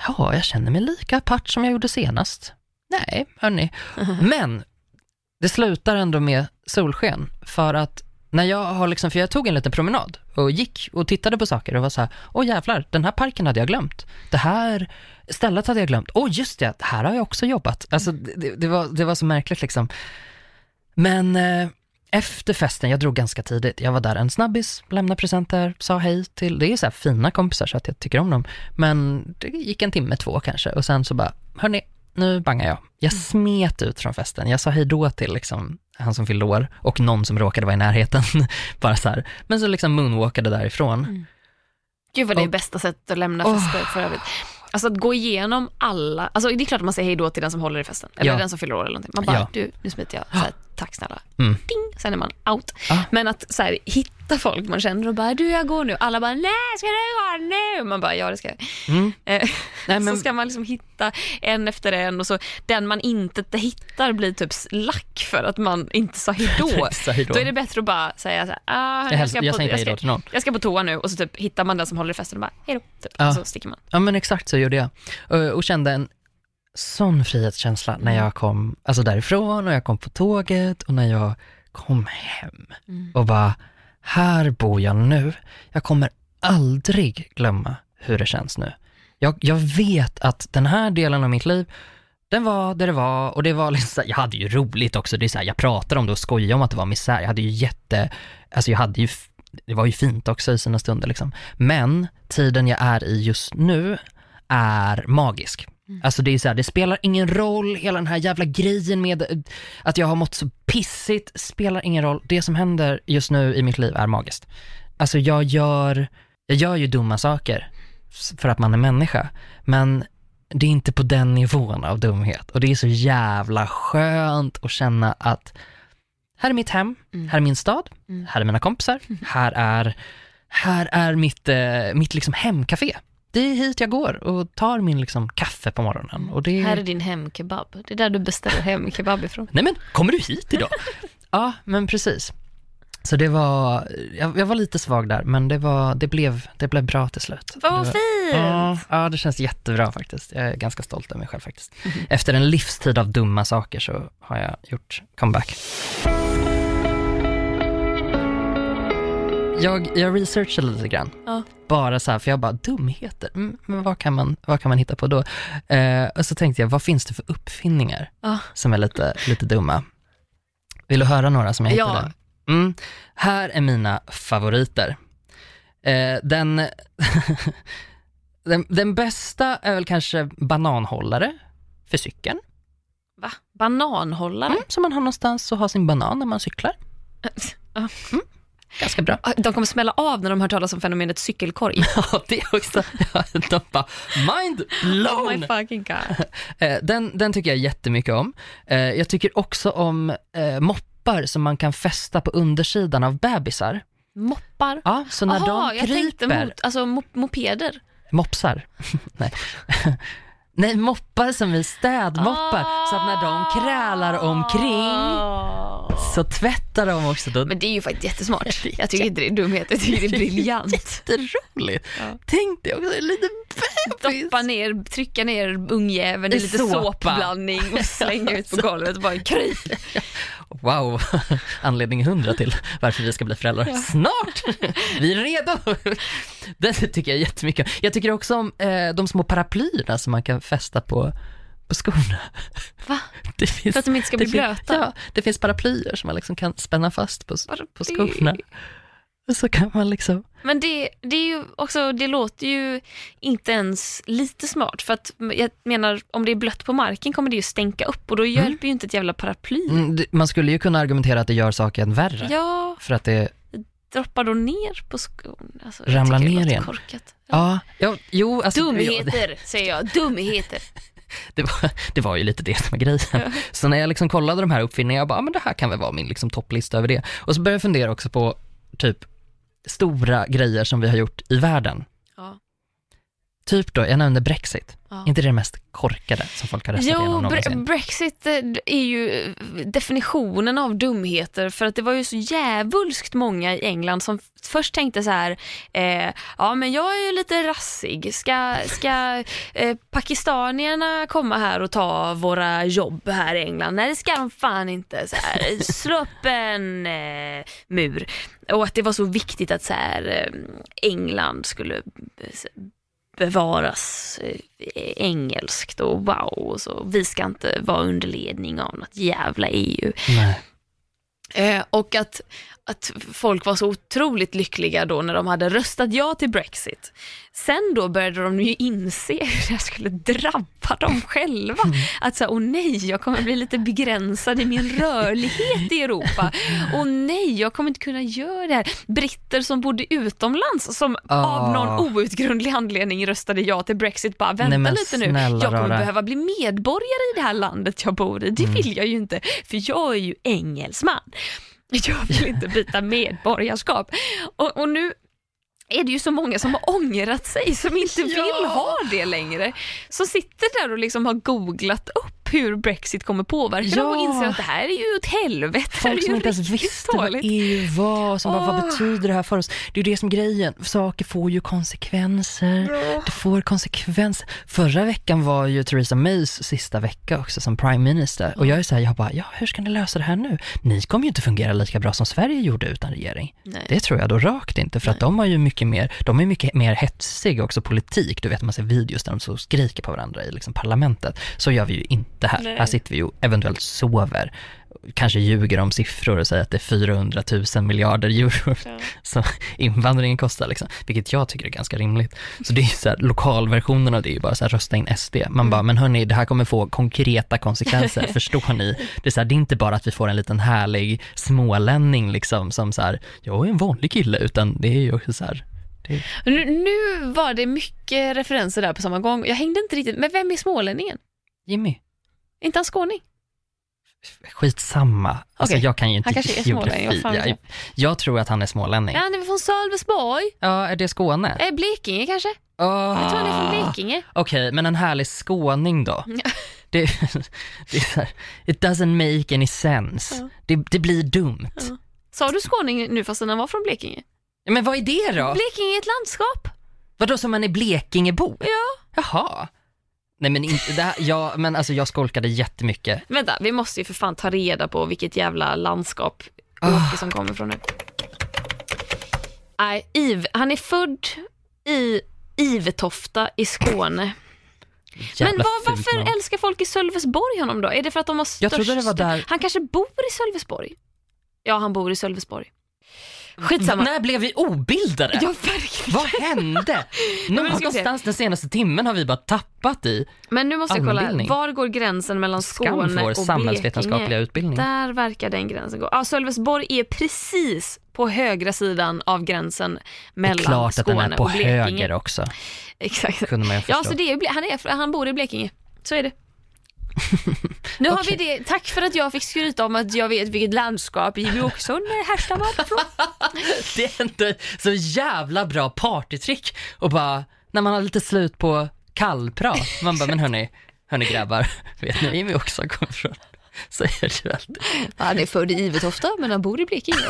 ja, jag känner mig lika apart som jag gjorde senast. Nej, hörni. Men det slutar ändå med solsken för att när jag har liksom, för jag tog en liten promenad och gick och tittade på saker och var så här, åh jävlar, den här parken hade jag glömt. Det här stället hade jag glömt. Åh just det, här har jag också jobbat. Alltså det, det, var, det var så märkligt liksom. Men eh, efter festen, jag drog ganska tidigt, jag var där en snabbis, lämnade presenter, sa hej till, det är så här fina kompisar så att jag tycker om dem. Men det gick en timme, två kanske och sen så bara, hörni, nu bangar jag. Jag smet ut från festen, jag sa hej då till liksom han som fyllde år och någon som råkade vara i närheten. Bara så här. Men så liksom moonwalkade därifrån. Gud vad det är Och- bästa sättet att lämna fester för övrigt. Alltså att gå igenom alla, alltså det är klart att man säger hej då till den som håller i festen, eller Ja. den som fyller år eller någonting. Man bara, Ja. du, nu smiter jag, så här, tack snälla. Mm. Ding, sen är man out. Ah. Men att så här, hitta folk man känner och bara, du jag går nu. Alla bara, nej ska du gå nu? Man bara, ja det ska jag. Mm. Eh, Nej, men, Så ska man liksom hitta en efter en och så den man inte hittar blir typ lack för att man inte sa hej då. Är det bättre att bara säga så här, ah, jag, ska jag på, jag, ska, jag på toa nu och så typ hittar man den som håller i festen och bara, hej då. Typ. Ja. Och så sticker man. Ja men exakt så gjorde jag. Och, och kände en sån frihetskänsla när jag kom alltså därifrån och jag kom på tåget och när jag kom hem. Och bara, här bor jag nu. Jag kommer aldrig glömma hur det känns nu. Jag, jag vet att den här delen av mitt liv, den var där det var och det var liksom, jag hade ju roligt också. Det är så här, jag pratar om det och skojar om att det var misär. Jag hade ju jätte, alltså jag hade ju, det var ju fint också i sina stunder liksom. Men tiden jag är i just nu är magisk. Alltså det är så här, det spelar ingen roll, hela den här jävla grejen med eh, att jag har mått så pissigt, spelar ingen roll. Det som händer just nu i mitt liv är magiskt. Alltså jag gör, jag gör ju dumma saker för att man är människa, men det är inte på den nivån av dumhet. Och det är så jävla skönt att känna att här är mitt hem, här är min stad, här är mina kompisar, här är, här är mitt, eh, mitt liksom hemcafé. Det är hit jag går och tar min liksom kaffe på morgonen. Och det Här är din hemkebab. Det är där du beställer hemkebab ifrån. Nej men, kommer du hit idag? ja, men precis. Så det var, jag, jag var lite svag där, men det, var, det, blev, det blev bra till slut. Vad fint! ja, ja, det känns jättebra faktiskt. Jag är ganska stolt över mig själv faktiskt. Efter en livstid av dumma saker så har jag gjort comeback. Jag, jag researchade lite grann. Ja. Bara så här, för jag bara, dumheter, mm, men vad kan, man, vad kan man hitta på då? Eh, och så tänkte jag, vad finns det för uppfinningar Ja. som är lite, lite dumma? Vill du höra några som jag Ja. hittade? Mm. Här är mina favoriter. Eh, den, den, den bästa är väl kanske bananhållare för cykeln. Va? Bananhållare? Mm, så man har någonstans att ha sin banan när man cyklar. Ja. Ganska bra. De kommer smälla av när de hör talas om fenomenet cykelkorg. Ja, det också. De bara, mind Oh my blown! fucking god. Eh, den, den tycker jag jättemycket om. Eh, jag tycker också om eh, moppar som man kan fästa på undersidan av bebisar. Moppar? Ja, så när Jaha, de jag tänkte kryper, mot, alltså mop mopeder. mopsar, nej. Nej, moppar som är städmoppar, så att när de krälar omkring så tvättar de också då. Men det är ju faktiskt jättesmart. Jag tycker inte det är dumhet, jag tycker det är briljant. Jätteroligt. Ja. Tänk dig också en liten bebis. Doppa ner, trycka ner ungjäveln i I lite såpa. såpblandning och slänga ut på golvet och bara kryp. Wow, anledning hundra till varför vi ska bli föräldrar snart. Vi är redo. Det tycker jag jättemycket. Jag tycker också om eh, de små paraplyerna som man kan fästa på, på skorna. Va? Det finns, För att de inte ska bli blöta? Ja, det finns paraplyer som man liksom kan spänna fast på, på skorna. Så kan man liksom, Men det, det är ju också, det låter ju inte ens lite smart för att jag menar om det är blött på marken kommer det ju stänka upp och då hjälper ju inte ett jävla paraply. mm, det- man skulle ju kunna argumentera att det gör saken värre. Ja, För att det, droppar då ner på skon. Alltså, jag Ramlar ner igen. Korkat. ja, ja jo alltså. ja, Dumheter säger jag, dumheter. det var, det var ju lite det som var grejen. Så när jag liksom kollade de här uppfinningarna, jag bara, ah, men det här kan väl vara min liksom topplista över det. Och så började jag fundera också på typ stora grejer som vi har gjort i världen. Typ då, jag nämnde Brexit. Ja. inte det mest korkade som folk har röstat Jo, igenom någonsin? Brexit eh, är ju eh, definitionen av dumheter för att det var ju så jävulskt många i England som först tänkte så här, eh, ja men jag är ju lite rassig, ska, ska eh, pakistanierna komma här och ta våra jobb här i England? Nej det ska de fan inte, så här, slå upp en eh, mur. Och att det var så viktigt att så här, eh, England skulle bevaras eh, engelskt och wow, och så. vi ska inte vara under ledning av något jävla EU. Nej. Eh, och att, att folk var så otroligt lyckliga då när de hade röstat ja till Brexit. Sen då började de ju inse hur det skulle drabba dem själva. Att säga, åh nej, jag kommer bli lite begränsad i min rörlighet i Europa. Åh nej, jag kommer inte kunna göra det här. Britter som bodde utomlands som av Ah. någon outgrundlig anledning röstade ja till Brexit. Bara vänta Nej, lite nu, jag kommer rara. behöva bli medborgare i det här landet jag bor i. Det Mm. vill jag ju inte, för jag är ju engelsman. Jag vill inte byta medborgarskap. Och, och nu är det ju så många som har ångrat sig, som inte vill Ja. ha det längre. Som sitter där och liksom har googlat upp hur Brexit kommer påverka dem och Ja. inser att det här är ju ett helvete. Folk som inte ens visste vad. EU var, som bara, vad betyder det här för oss? Det är ju det som är grejen, saker får ju konsekvenser. Det får konsekvenser. Förra veckan var ju Theresa Mays sista vecka också som prime minister och jag är såhär, jag bara, ja hur ska ni lösa det här nu? Ni kommer ju inte fungera lika bra som Sverige gjorde utan regering. Nej. Det tror jag då rakt inte, för att de har ju mycket mer, de är mycket mer hetsiga också politik. Du vet man ser videos där de så skriker på varandra i liksom parlamentet. Så gör vi ju inte här. Nej. Här sitter vi ju eventuellt sover, kanske ljuger om siffror och säger att det är 400 000 miljarder euro Ja. som invandringen kostar liksom, vilket jag tycker är ganska rimligt. Så det är så här, lokalversionen av det är ju bara så här, rösta in SD. Man bara, men hörni, det här kommer få konkreta konsekvenser, förstår ni? Det är så här, det är inte bara att vi får en liten härlig smålänning liksom, som så här, jag är en vanlig kille, utan det är ju också så här, det är, Nu, nu var det mycket referenser där på samma gång. Jag hängde inte riktigt, men vem är smålänningen? Jimmy, inte han skåning? skitsamma. Alltså jag kan ju inte han kanske är vet jag, jag tror att han är smålänning. Ja, han är från Sölvesborg? Ja, är det Skåne? Eh, Blekinge kanske? Oh. Jag tror han är från Blekinge. Okej, men en härlig skåning då? Det, det är så här, it doesn't make any sense. Ja. Det, det blir dumt. Ja. Sa du skåning nu fastän han var från Blekinge? Men vad är det då? Blekinge är ett landskap. Vadå som man är Blekingebo? Ja. Jaha. Nej men inte, det här, ja, men alltså jag skolkade jättemycket. Vänta, vi måste ju för fan ta reda på vilket jävla landskap Ah. Åke som kommer från nu. Nej, Iv, han är född i Ivetofta i Skåne. Jävla Men fult varför namn. älskar folk i Sölvesborg honom då? Är det för att de har störst... Jag trodde det var där- Han kanske bor i Sölvesborg? Ja, han bor i Sölvesborg. Skitsamma. När blev vi obildade? Ja, verkligen. Vad hände? Någonstans den senaste timmen har vi bara tappat i. Men nu måste jag kolla, Allmänbildning. var går gränsen mellan Skam Skåne för vår och samhällsvetenskapliga Blekinge? utbildning. Där verkar den gränsen gå. Ja, Sölvesborg är precis på högra sidan av gränsen Det är mellan klart att den Skåne är på och Blekinge. höger också, Exakt. kunde man ju förstå. Ja, så det är, Ble- han, är, han bor i Blekinge. Så är det. Nu har vi det. Tack för att jag fick skryta om att jag vet vilket landskap Jimmie Åkesson härstammar från. Det är inte så jävla bra partytrick och bara, när man har lite slut på kallprat, man bara, men hörni, hörni grabbar, vet ni vi också kommer från? säger du alltid. Han är född i Ivetofta men han bor i Blekinge.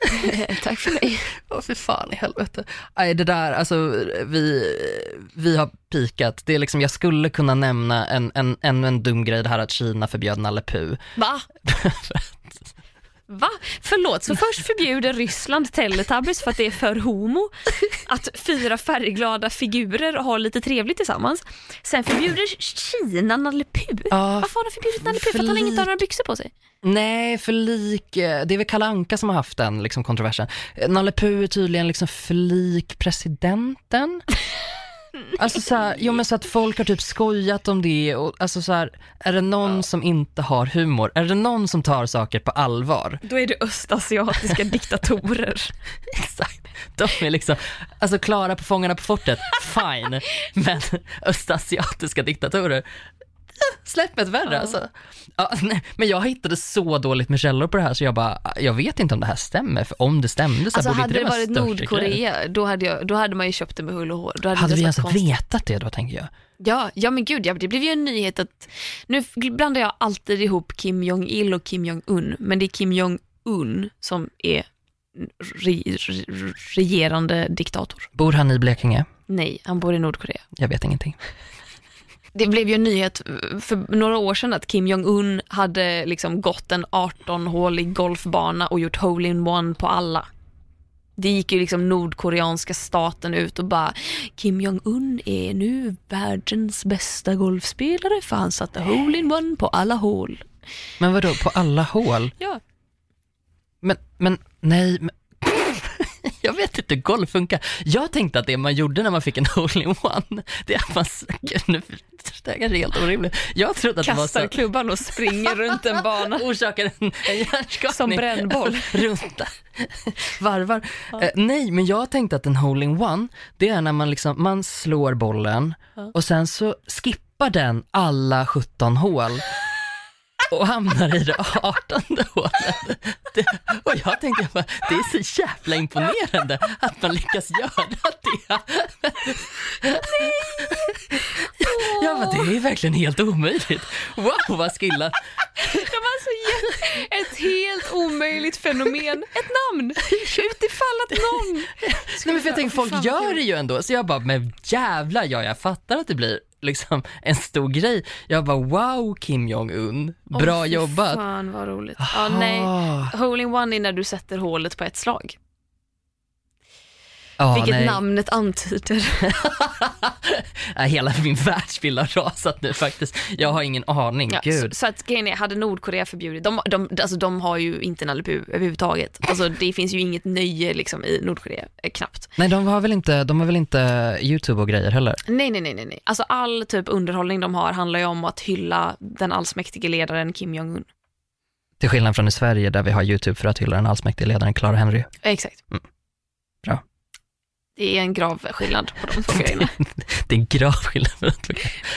Tack för mig. Åh för fan i helvete. Nej det där, alltså vi, vi har pikat. Det är liksom, jag skulle kunna nämna en, en, ännu en dum grej, det här att Kina förbjöd Nalle Puh. Va? Va? Förlåt, så först förbjuder Ryssland Teletubbies för att det är för homo att fyra färgglada figurer har lite trevligt tillsammans. Sen förbjuder Kina Nalle Puh. Ja, Varför har de förbjudit Nalle Puh? För att han inte har några byxor på sig? Nej, för lik, eh, det är väl Kalle Anka som har haft den liksom, kontroversen. Nalle Puh är tydligen liksom för lik presidenten. Alltså så här, jo men så att folk har typ skojat om det och alltså så här, är det någon som inte har humor? Är det någon som tar saker på allvar? Då är det östasiatiska diktatorer. Exakt. De är liksom, alltså klara på Fångarna på fortet, fine. Men östasiatiska diktatorer, släpp ett värre Ja. alltså. Ja, nej, men jag hittade så dåligt med källor på det här så jag bara, jag vet inte om det här stämmer. För om det stämde så Alltså borde hade det det varit. Nordkorea, då hade, jag, då hade man ju köpt det med hull och hår. Då hade, Hade vi ens konstigt. vetat det då tänker jag? Ja, ja men gud, ja, det blev ju en nyhet att, nu blandar jag alltid ihop Kim Jong-Il och Kim Jong-Un, men det är Kim Jong-Un som är re, re, regerande diktator. Bor han i Blekinge? Nej, han bor i Nordkorea. Jag vet ingenting. Det blev ju en nyhet för några år sedan att Kim Jong-Un hade liksom gått en 18-hålig golfbana och gjort hole-in-one på alla. Det gick ju liksom nordkoreanska staten ut och bara Kim Jong-Un är nu världens bästa golfspelare för han satte hole-in-one på alla hål. Men vadå, på alla hål? Ja. Men, men nej, men... Jag vet inte hur golf funkar. Jag tänkte att det man gjorde när man fick en hole-in-one, det är att man, nu, det här är helt orimligt. Jag trodde att det var Kastar så, klubban och springer runt en bana. orsakar en, en hjärnskakning. Som brännboll. Runt. Varvar. Eh, nej, men jag tänkte att en hole-in-one, det är när man liksom, man slår bollen Ja. och sen så skippar den alla 17 hål och hamnar i det 18 hålet. Det, och jag tänkte bara, det är så jävla imponerande att man lyckas göra det. Jag bara, det är verkligen helt omöjligt. Wow, vad skillat. De har alltså gett ett helt omöjligt fenomen ett namn utifall att någon Nej, men för jag tänker, folk gör det ju ändå, så jag bara, men jävlar, ja, jag fattar att det blir liksom en stor grej. Jag bara, wow Kim Jong-Un, bra fy jobbat. Fan vad roligt. Ja, nej. Ah. Hole in one är när du sätter hålet på ett slag. Ja, vilket nej. namnet antyder. Hela min världsbild har rasat nu faktiskt. Jag har ingen aning, Ja, så, så att grejen är, hade Nordkorea förbjudit, de, de, alltså, de har ju inte Nalle Puh överhuvudtaget. Alltså, det finns ju inget nöje liksom, i Nordkorea, eh, knappt. Nej, de har väl inte, de har väl inte YouTube och grejer heller? Nej, nej, nej, nej, nej. Alltså all typ underhållning de har handlar ju om att hylla den allsmäktige ledaren Kim Jong-Un. Till skillnad från i Sverige där vi har YouTube för att hylla den allsmäktige ledaren Clara Henry. Exakt. Mm. Det är en grav skillnad på de två grejerna. Det är en grav skillnad. att- Det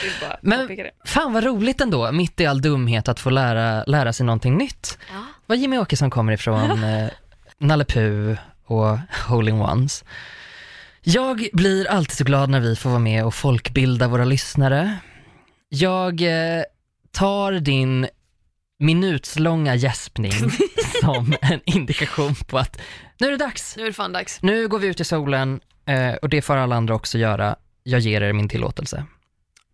är bara Men-. Fan vad roligt ändå, mitt i all dumhet, att få lära, lära sig någonting nytt. Ja. Var Jimmy Åkesson kommer ifrån, eh, Nalle Puh och Hole-in-Ones. Jag blir alltid så glad när vi får vara med och folkbilda våra lyssnare. Jag eh, tar din minutslånga gäspning som en indikation på att nu är det dags. Nu är det fan dags. Nu går vi ut i solen eh, och det får alla andra också göra. Jag ger er min tillåtelse.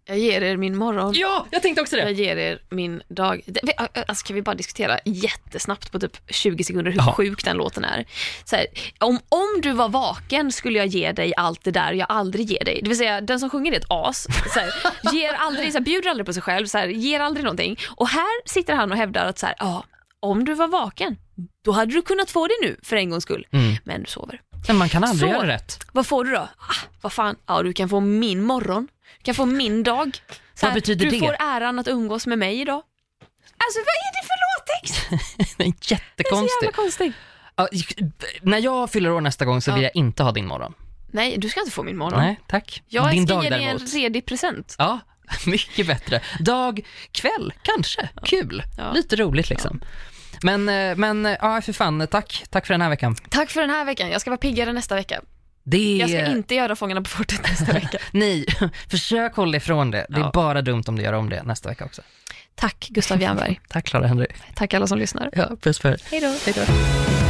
Jag ger er min morgon. Ja, jag tänkte också Jag ger er min dag. Det- Alltså, kan vi bara diskutera jättesnabbt på typ 20 sekunder hur Ja. sjuk den låten är. Här, om, om du var vaken skulle jag ge dig allt det där jag aldrig ger dig. Det vill säga den som sjunger är ett as. Så här, ger aldrig, så här, bjuder aldrig på sig själv, så här, ger aldrig någonting. Och här sitter han och hävdar att så här, ja, om du var vaken, då hade du kunnat få det nu för en gångs skull. Mm. Men du sover. Men man kan aldrig Så. göra rätt. Vad får du då? Ah, vad fan? Ja, du kan få min morgon. Du kan få min dag. Så Vad betyder du det? får äran att umgås med mig idag. Alltså vad är det för låttext? Det är Det är så jävla konstigt. Ja, när jag fyller år nästa gång så vill Ja. jag inte ha din morgon. Nej, du ska inte få min morgon. Nej, tack. Jag din ska dag ge dig en redig present. Ja, mycket bättre. Dag, kväll, kanske. Kul. Ja. Lite roligt liksom. Men, eh, men eh, ja, för fan, tack. Tack för den här veckan. Tack för den här veckan. Jag ska vara piggare nästa vecka. Det. Jag ska inte göra Fångarna på fortet nästa vecka. Nej, försök hålla ifrån det. Det är Ja. bara dumt om du gör om det nästa vecka också. Tack Gustav Jernberg. Tack Clara Henry. Tack alla som lyssnar. Ja, puss på er. Hej då.